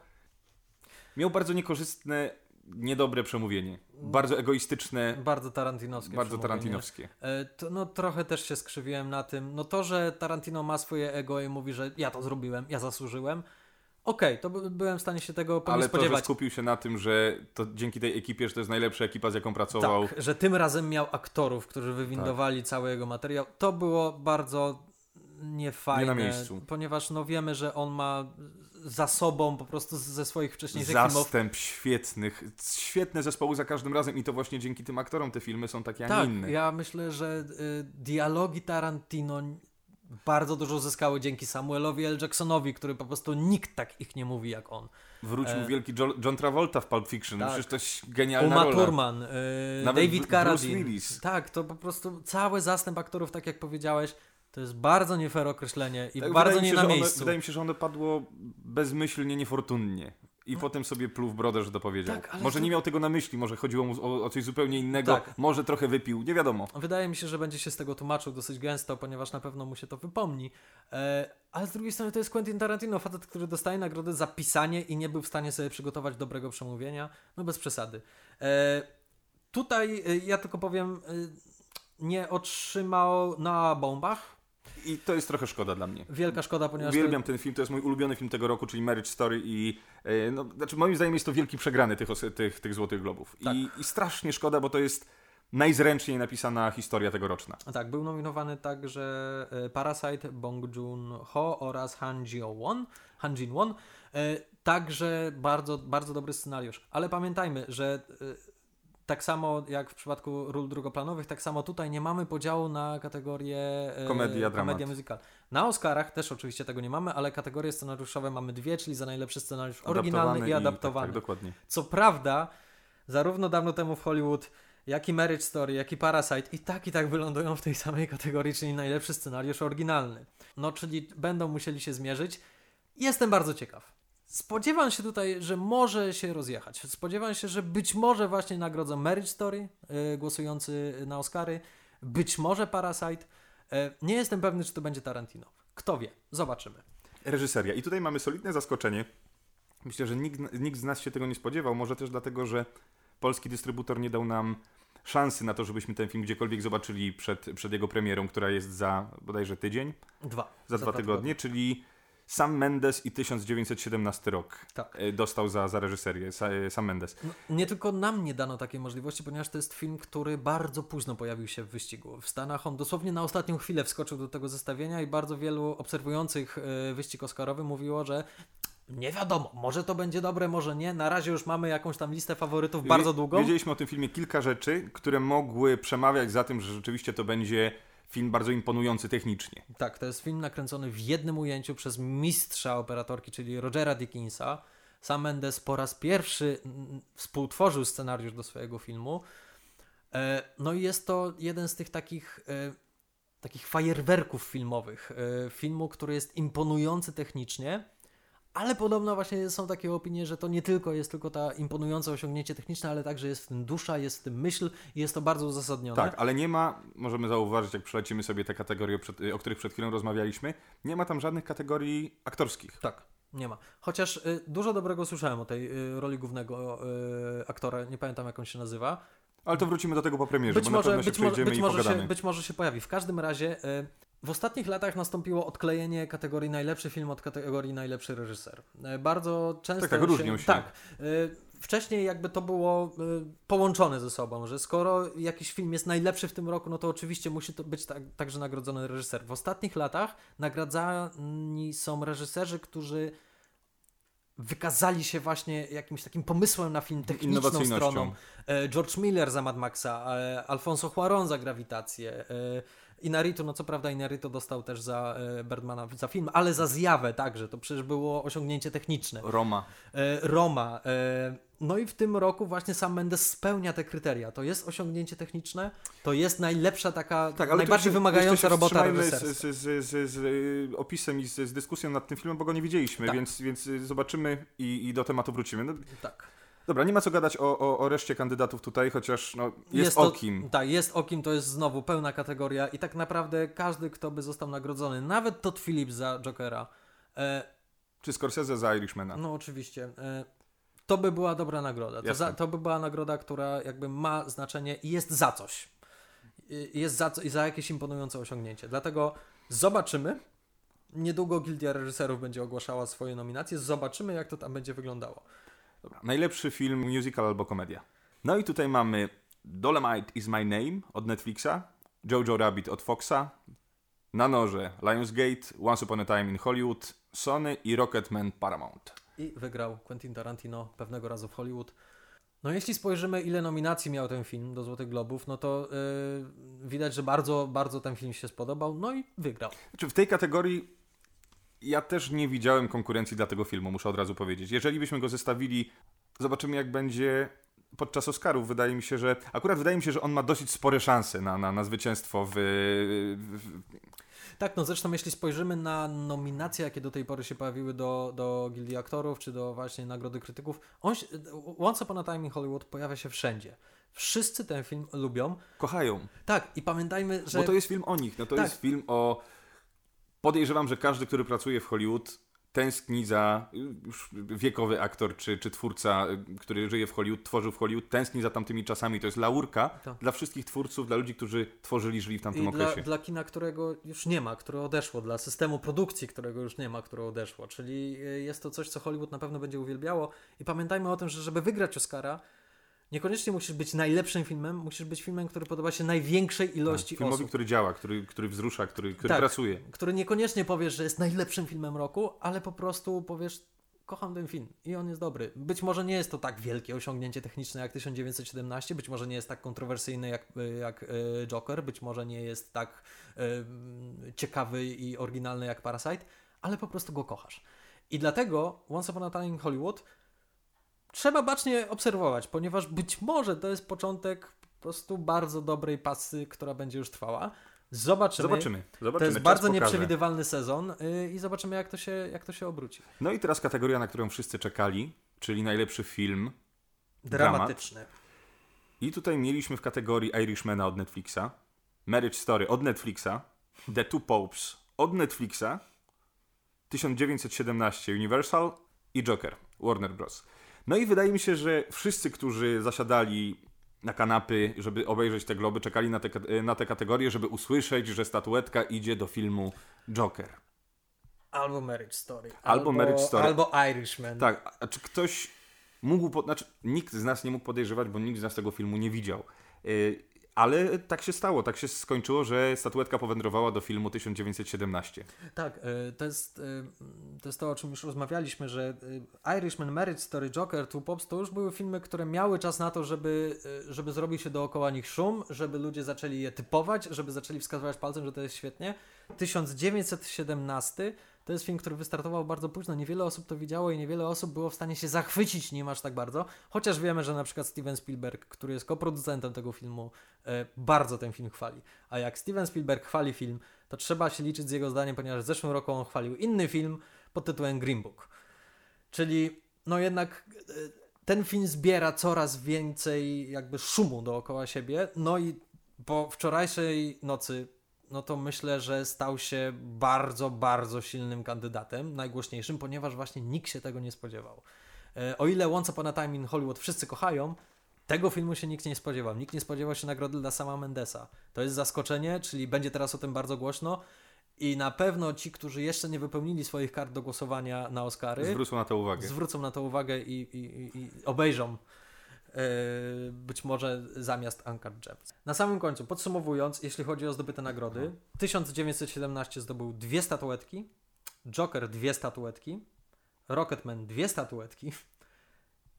miał bardzo niekorzystne, niedobre przemówienie. Bardzo egoistyczne, Bardzo tarantinowskie. bardzo tarantinowskie. E, To, no trochę też się skrzywiłem na tym. No to, że Tarantino ma swoje ego i mówi, że ja to zrobiłem, ja zasłużyłem. Okej, to by, byłem w stanie się tego po Ale to, że spodziewać. skupił się na tym, że to dzięki tej ekipie, że to jest najlepsza ekipa, z jaką pracował. Tak, że tym razem miał aktorów, którzy wywindowali cały jego materiał. To było bardzo niefajne. Nie na miejscu. Ponieważ no wiemy, że on ma za sobą po prostu ze swoich wcześniejszych filmów. Zastęp świetnych, świetne zespoły za każdym razem i to właśnie dzięki tym aktorom te filmy są takie, a nie Tak, inne. ja myślę, że y, dialogi Tarantino bardzo dużo zyskały dzięki Samuelowi L. Jacksonowi, który po prostu nikt tak ich nie mówi jak on. Wrócił E, wielki Jo- John Travolta w Pulp Fiction, Tak. przecież to genialna Uma rola. Thurman, y, David Carradine. Tak, to po prostu cały zastęp aktorów, tak jak powiedziałeś, to jest bardzo nie fair określenie i Tak, bardzo nie się, na miejscu. Wydaje mi się, że ono padło bezmyślnie, niefortunnie. I No. potem sobie pluł w brodę, że to powiedział. Tak, może to- nie miał tego na myśli, może chodziło mu o, o coś zupełnie innego, Tak. może trochę wypił, nie wiadomo. Wydaje mi się, że będzie się z tego tłumaczył dosyć gęsto, ponieważ na pewno mu się to wypomni. E, ale z drugiej strony to jest Quentin Tarantino, facet, który dostaje nagrodę za pisanie i nie był w stanie sobie przygotować dobrego przemówienia. No bez przesady. E, tutaj e, ja tylko powiem, e, nie otrzymał na bombach. I to jest trochę szkoda dla mnie. Wielka szkoda, ponieważ... to- Uwielbiam ten film, to jest mój ulubiony film tego roku, czyli Marriage Story i e, no, znaczy moim zdaniem jest to wielki przegrany tych, tych, tych Złotych Globów. Tak. I, I strasznie szkoda, bo to jest najzręczniej napisana historia tegoroczna. Tak, był nominowany także e, Parasite, Bong Joon-ho oraz Han Jin-won. Han Jin-won. E, Także bardzo, bardzo dobry scenariusz. Ale pamiętajmy, że tak samo jak w przypadku ról drugoplanowych, tak samo tutaj nie mamy podziału na kategorię e, Komedia, dramat. komedia musical. Na Oscarach też oczywiście tego nie mamy, ale kategorie scenariuszowe mamy dwie, czyli za najlepszy scenariusz oryginalny i Adaptowany adaptowany. Tak, tak, dokładnie. Co prawda, zarówno dawno temu w Hollywood, jak i Marriage Story, jak i Parasite i tak i tak wylądują w tej samej kategorii, czyli najlepszy scenariusz oryginalny. No, czyli będą musieli się zmierzyć. Jestem bardzo ciekaw. Spodziewam się tutaj, że może się rozjechać. Spodziewam się, że być może właśnie nagrodzą Marriage Story, yy, głosujący na Oscary, być może Parasite. Yy, nie jestem pewny, czy to będzie Tarantino. Kto wie? Zobaczymy. Reżyseria. I tutaj mamy solidne zaskoczenie. Myślę, że nikt, nikt z nas się tego nie spodziewał. Może też dlatego, że polski dystrybutor nie dał nam szansy na to, żebyśmy ten film gdziekolwiek zobaczyli przed, przed jego premierą, która jest za bodajże tydzień, Dwa. za, dwa tygodnie, czyli Sam Mendes i 1917 rok Tak. e, dostał za, za reżyserię. E, Sam Mendes. No, nie tylko nam nie dano takiej możliwości, ponieważ to jest film, który bardzo późno pojawił się w wyścigu. W Stanach on dosłownie na ostatnią chwilę wskoczył do tego zestawienia i bardzo wielu obserwujących e, wyścig Oscarowy mówiło, że nie wiadomo, może to będzie dobre, może nie. Na razie już mamy jakąś tam listę faworytów bardzo długą. Wiedzieliśmy o tym filmie kilka rzeczy, które mogły przemawiać za tym, że rzeczywiście to będzie film bardzo imponujący technicznie. Tak, to jest film nakręcony w jednym ujęciu przez mistrza operatorki, czyli Rogera Dickinsa. Sam Mendes po raz pierwszy współtworzył scenariusz do swojego filmu. E, No i jest to jeden z tych takich e, takich fajerwerków filmowych. E, filmu, który jest imponujący technicznie, ale podobno właśnie są takie opinie, że to nie tylko jest tylko ta imponujące osiągnięcie techniczne, ale także jest w tym dusza, jest w tym myśl i jest to bardzo uzasadnione. Tak, ale nie ma, możemy zauważyć, jak przelecimy sobie te kategorie, przed- o których przed chwilą rozmawialiśmy, nie ma tam żadnych kategorii aktorskich. Tak, nie ma. Chociaż y, dużo dobrego słyszałem o tej y, roli głównego y, aktora, nie pamiętam jak on się nazywa. Ale to wrócimy do tego po premierze, Być bo na może, pewno się być, być, i może się, być może się pojawi. W każdym razie y, w ostatnich latach nastąpiło odklejenie kategorii najlepszy film od kategorii najlepszy reżyser. Y, bardzo często Tak, tak, różnią się. Tak. Y, wcześniej jakby to było połączone ze sobą, że skoro jakiś film jest najlepszy w tym roku, no to oczywiście musi to być tak, także nagrodzony reżyser. W ostatnich latach nagradzani są reżyserzy, którzy wykazali się właśnie jakimś takim pomysłem na film techniczną stroną. E, George Miller za Mad Maxa, e, Alfonso Cuarón za Grawitację, e, Inaritu, no co prawda Inaritu dostał też za e, Birdmana za film, ale za zjawę także, to przecież było osiągnięcie techniczne. Roma. E, Roma. E, no i w tym roku właśnie sam Mendes spełnia te kryteria. To jest osiągnięcie techniczne, to jest najlepsza taka, Tak, najbardziej się- wymagająca robota reżyserska. z, z, z, z, opisem i z, dyskusją nad tym filmem, bo go nie widzieliśmy, Tak. więc, więc zobaczymy i, i do tematu wrócimy. No, Tak. Dobra, nie ma co gadać o, o, o reszcie kandydatów tutaj, chociaż no, jest, o to, kim. Tak, jest o kim, to jest znowu pełna kategoria i tak naprawdę każdy, kto by został nagrodzony, nawet Todd Phillips za Jokera, e, Czy Scorsese za Irishmana? no oczywiście, e, to by była dobra nagroda. To, za, to by była nagroda, która jakby ma znaczenie i jest za coś. I jest za, co, i za jakieś imponujące osiągnięcie. Dlatego zobaczymy. Niedługo Gildia Reżyserów będzie ogłaszała swoje nominacje. Zobaczymy, jak to tam będzie wyglądało. Dobra. Najlepszy film, musical albo komedia. No i tutaj mamy Dolomite is my name od Netflixa, Jojo Rabbit od Foxa, Na noże Lionsgate, Once Upon a Time in Hollywood, Sony i Rocketman Paramount. I wygrał Quentin Tarantino pewnego razu w Hollywood. No jeśli spojrzymy, ile nominacji miał ten film do Złotych Globów, no to yy, widać, że bardzo, bardzo ten film się spodobał, no i wygrał. Znaczy w tej kategorii ja też nie widziałem konkurencji dla tego filmu, muszę od razu powiedzieć. Jeżeli byśmy go zestawili, zobaczymy jak będzie podczas Oscarów. Wydaje mi się, że akurat wydaje mi się, że on ma dosyć spore szanse na, na, na zwycięstwo w, w, Tak, no zresztą jeśli spojrzymy na nominacje, jakie do tej pory się pojawiły do, do Gildii Aktorów, czy do właśnie Nagrody Krytyków, on się, Once Upon a Time in Hollywood pojawia się wszędzie. Wszyscy ten film lubią. kochają. Tak, i pamiętajmy, że... Bo to jest film o nich. No to Tak. jest film o. Podejrzewam, że każdy, który pracuje w Hollywood, tęskni za. Wiekowy aktor czy, czy twórca, który żyje w Hollywood, tworzył w Hollywood, tęskni za tamtymi czasami. To jest laurka Tak. dla wszystkich twórców, dla ludzi, którzy tworzyli, żyli w tamtym I dla, okresie. dla kina, którego już nie ma, które odeszło, dla systemu produkcji, którego już nie ma, które odeszło. Czyli y, jest to coś, co Hollywood na pewno będzie uwielbiało. I pamiętajmy o tym, że żeby wygrać Oscara, niekoniecznie musisz być najlepszym filmem, musisz być filmem, który podoba się największej ilości Filmowi, osób. który działa, który, który wzrusza, który, który Tak. pracuje. Który niekoniecznie powiesz, że jest najlepszym filmem roku, ale po prostu powiesz, kocham ten film i on jest dobry. Być może nie jest to tak wielkie osiągnięcie techniczne jak 1917, być może nie jest tak kontrowersyjny jak, jak e, Joker, być może nie jest tak e, ciekawy i oryginalny jak Parasite, ale po prostu go kochasz. I dlatego Once Upon a Time in Hollywood trzeba bacznie obserwować, ponieważ być może to jest początek po prostu bardzo dobrej pasy, która będzie już trwała. Zobaczymy. Zobaczymy. Zobaczymy. To jest czas bardzo pokaże. nieprzewidywalny sezon yy, i zobaczymy, jak to, się, jak to się obróci. No i teraz kategoria, na którą wszyscy czekali, czyli najlepszy film. Dramatyczny. I tutaj mieliśmy w kategorii Irishmana od Netflixa, Marriage Story od Netflixa, The Two Popes od Netflixa, 1917 Universal i Joker Warner Bros. No i wydaje mi się, że wszyscy, którzy zasiadali na kanapy, żeby obejrzeć te globy, czekali na te, na te kategorie, żeby usłyszeć, że statuetka idzie do filmu Joker. Albo Marriage Story. Albo Marriage Story. Albo Irishman. Tak, a- a czy ktoś mógł, po, znaczy nikt z nas nie mógł podejrzewać, bo nikt z nas tego filmu nie widział. Yy, ale tak się stało, tak się skończyło, że statuetka powędrowała do filmu 1917. Tak, y, to jest, y, to jest to, o czym już rozmawialiśmy, że y, Irishman, Marriage Story, Joker, Two Pops to już były filmy, które miały czas na to, żeby, żeby zrobił się dookoła nich szum, żeby ludzie zaczęli je typować, żeby zaczęli wskazywać palcem, że to jest świetnie. 1917 To jest film, który wystartował bardzo późno, niewiele osób to widziało i niewiele osób było w stanie się zachwycić nim aż tak bardzo, chociaż wiemy, że na przykład Steven Spielberg, który jest koproducentem tego filmu, e, bardzo ten film chwali. A jak Steven Spielberg chwali film, to trzeba się liczyć z jego zdaniem, ponieważ w zeszłym roku on chwalił inny film pod tytułem Green Book. Czyli no jednak e, ten film zbiera coraz więcej jakby szumu dookoła siebie, no i po wczorajszej nocy no to myślę, że stał się bardzo, bardzo silnym kandydatem, najgłośniejszym, ponieważ właśnie nikt się tego nie spodziewał. E, O ile Once Upon a Time in Hollywood wszyscy kochają, tego filmu się nikt nie spodziewał. Nikt nie spodziewał się nagrody dla sama Mendesa. To jest zaskoczenie, czyli będzie teraz o tym bardzo głośno i na pewno ci, którzy jeszcze nie wypełnili swoich kart do głosowania na Oscary, Zwrócą na to uwagę. zwrócą na to uwagę i, i, i, obejrzą być może zamiast Uncut Gems. Na samym końcu, podsumowując, jeśli chodzi o zdobyte nagrody, 1917 zdobył dwie statuetki, Joker dwie statuetki, Rocketman dwie statuetki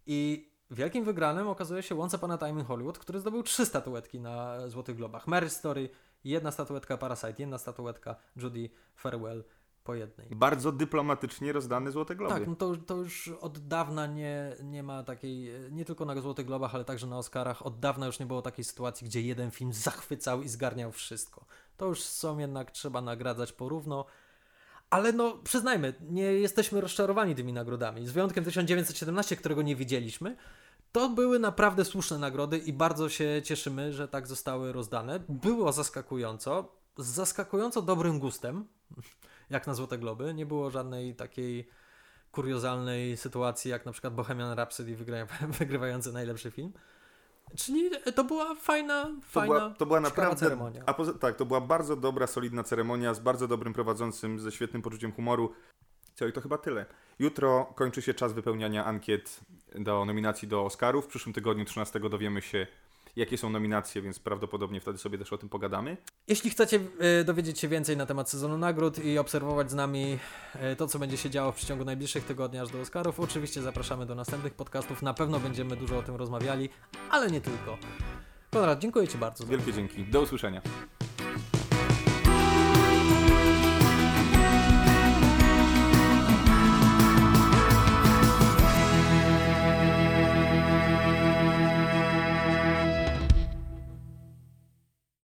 i wielkim wygranym okazuje się Once Upon a Time in Hollywood, który zdobył trzy statuetki na Złotych Globach. Mary Story, jedna statuetka Parasite, jedna statuetka Judy Farewell po jednej. Bardzo dyplomatycznie rozdane Złote Globy. Tak, no to, to już od dawna nie, nie ma takiej, nie tylko na Złotych Globach, ale także na Oscarach, od dawna już nie było takiej sytuacji, gdzie jeden film zachwycał i zgarniał wszystko. To już są jednak, trzeba nagradzać porówno. Ale no, przyznajmy, nie jesteśmy rozczarowani tymi nagrodami. Z wyjątkiem 1917, którego nie widzieliśmy, to były naprawdę słuszne nagrody i bardzo się cieszymy, że tak zostały rozdane. Było zaskakująco, z zaskakująco dobrym gustem, jak na Złote Globy. Nie było żadnej takiej kuriozalnej sytuacji, jak na przykład Bohemian Rhapsody wygrywa, wygrywający najlepszy film. Czyli to była fajna, To fajna, była, to była naprawdę. ceremonia. A poza, tak, to była bardzo dobra, solidna ceremonia z bardzo dobrym prowadzącym, ze świetnym poczuciem humoru. Co i to chyba tyle. Jutro kończy się czas wypełniania ankiet do nominacji do Oscarów. W przyszłym tygodniu 13 dowiemy się, jakie są nominacje, więc prawdopodobnie wtedy sobie też o tym pogadamy. Jeśli chcecie e, dowiedzieć się więcej na temat sezonu nagród i obserwować z nami e, to, co będzie się działo w przeciągu najbliższych tygodni aż do Oscarów, oczywiście zapraszamy do następnych podcastów. Na pewno będziemy dużo o tym rozmawiali, ale nie tylko. Konrad, dziękuję Ci bardzo. Wielkie dzięki. Do usłyszenia.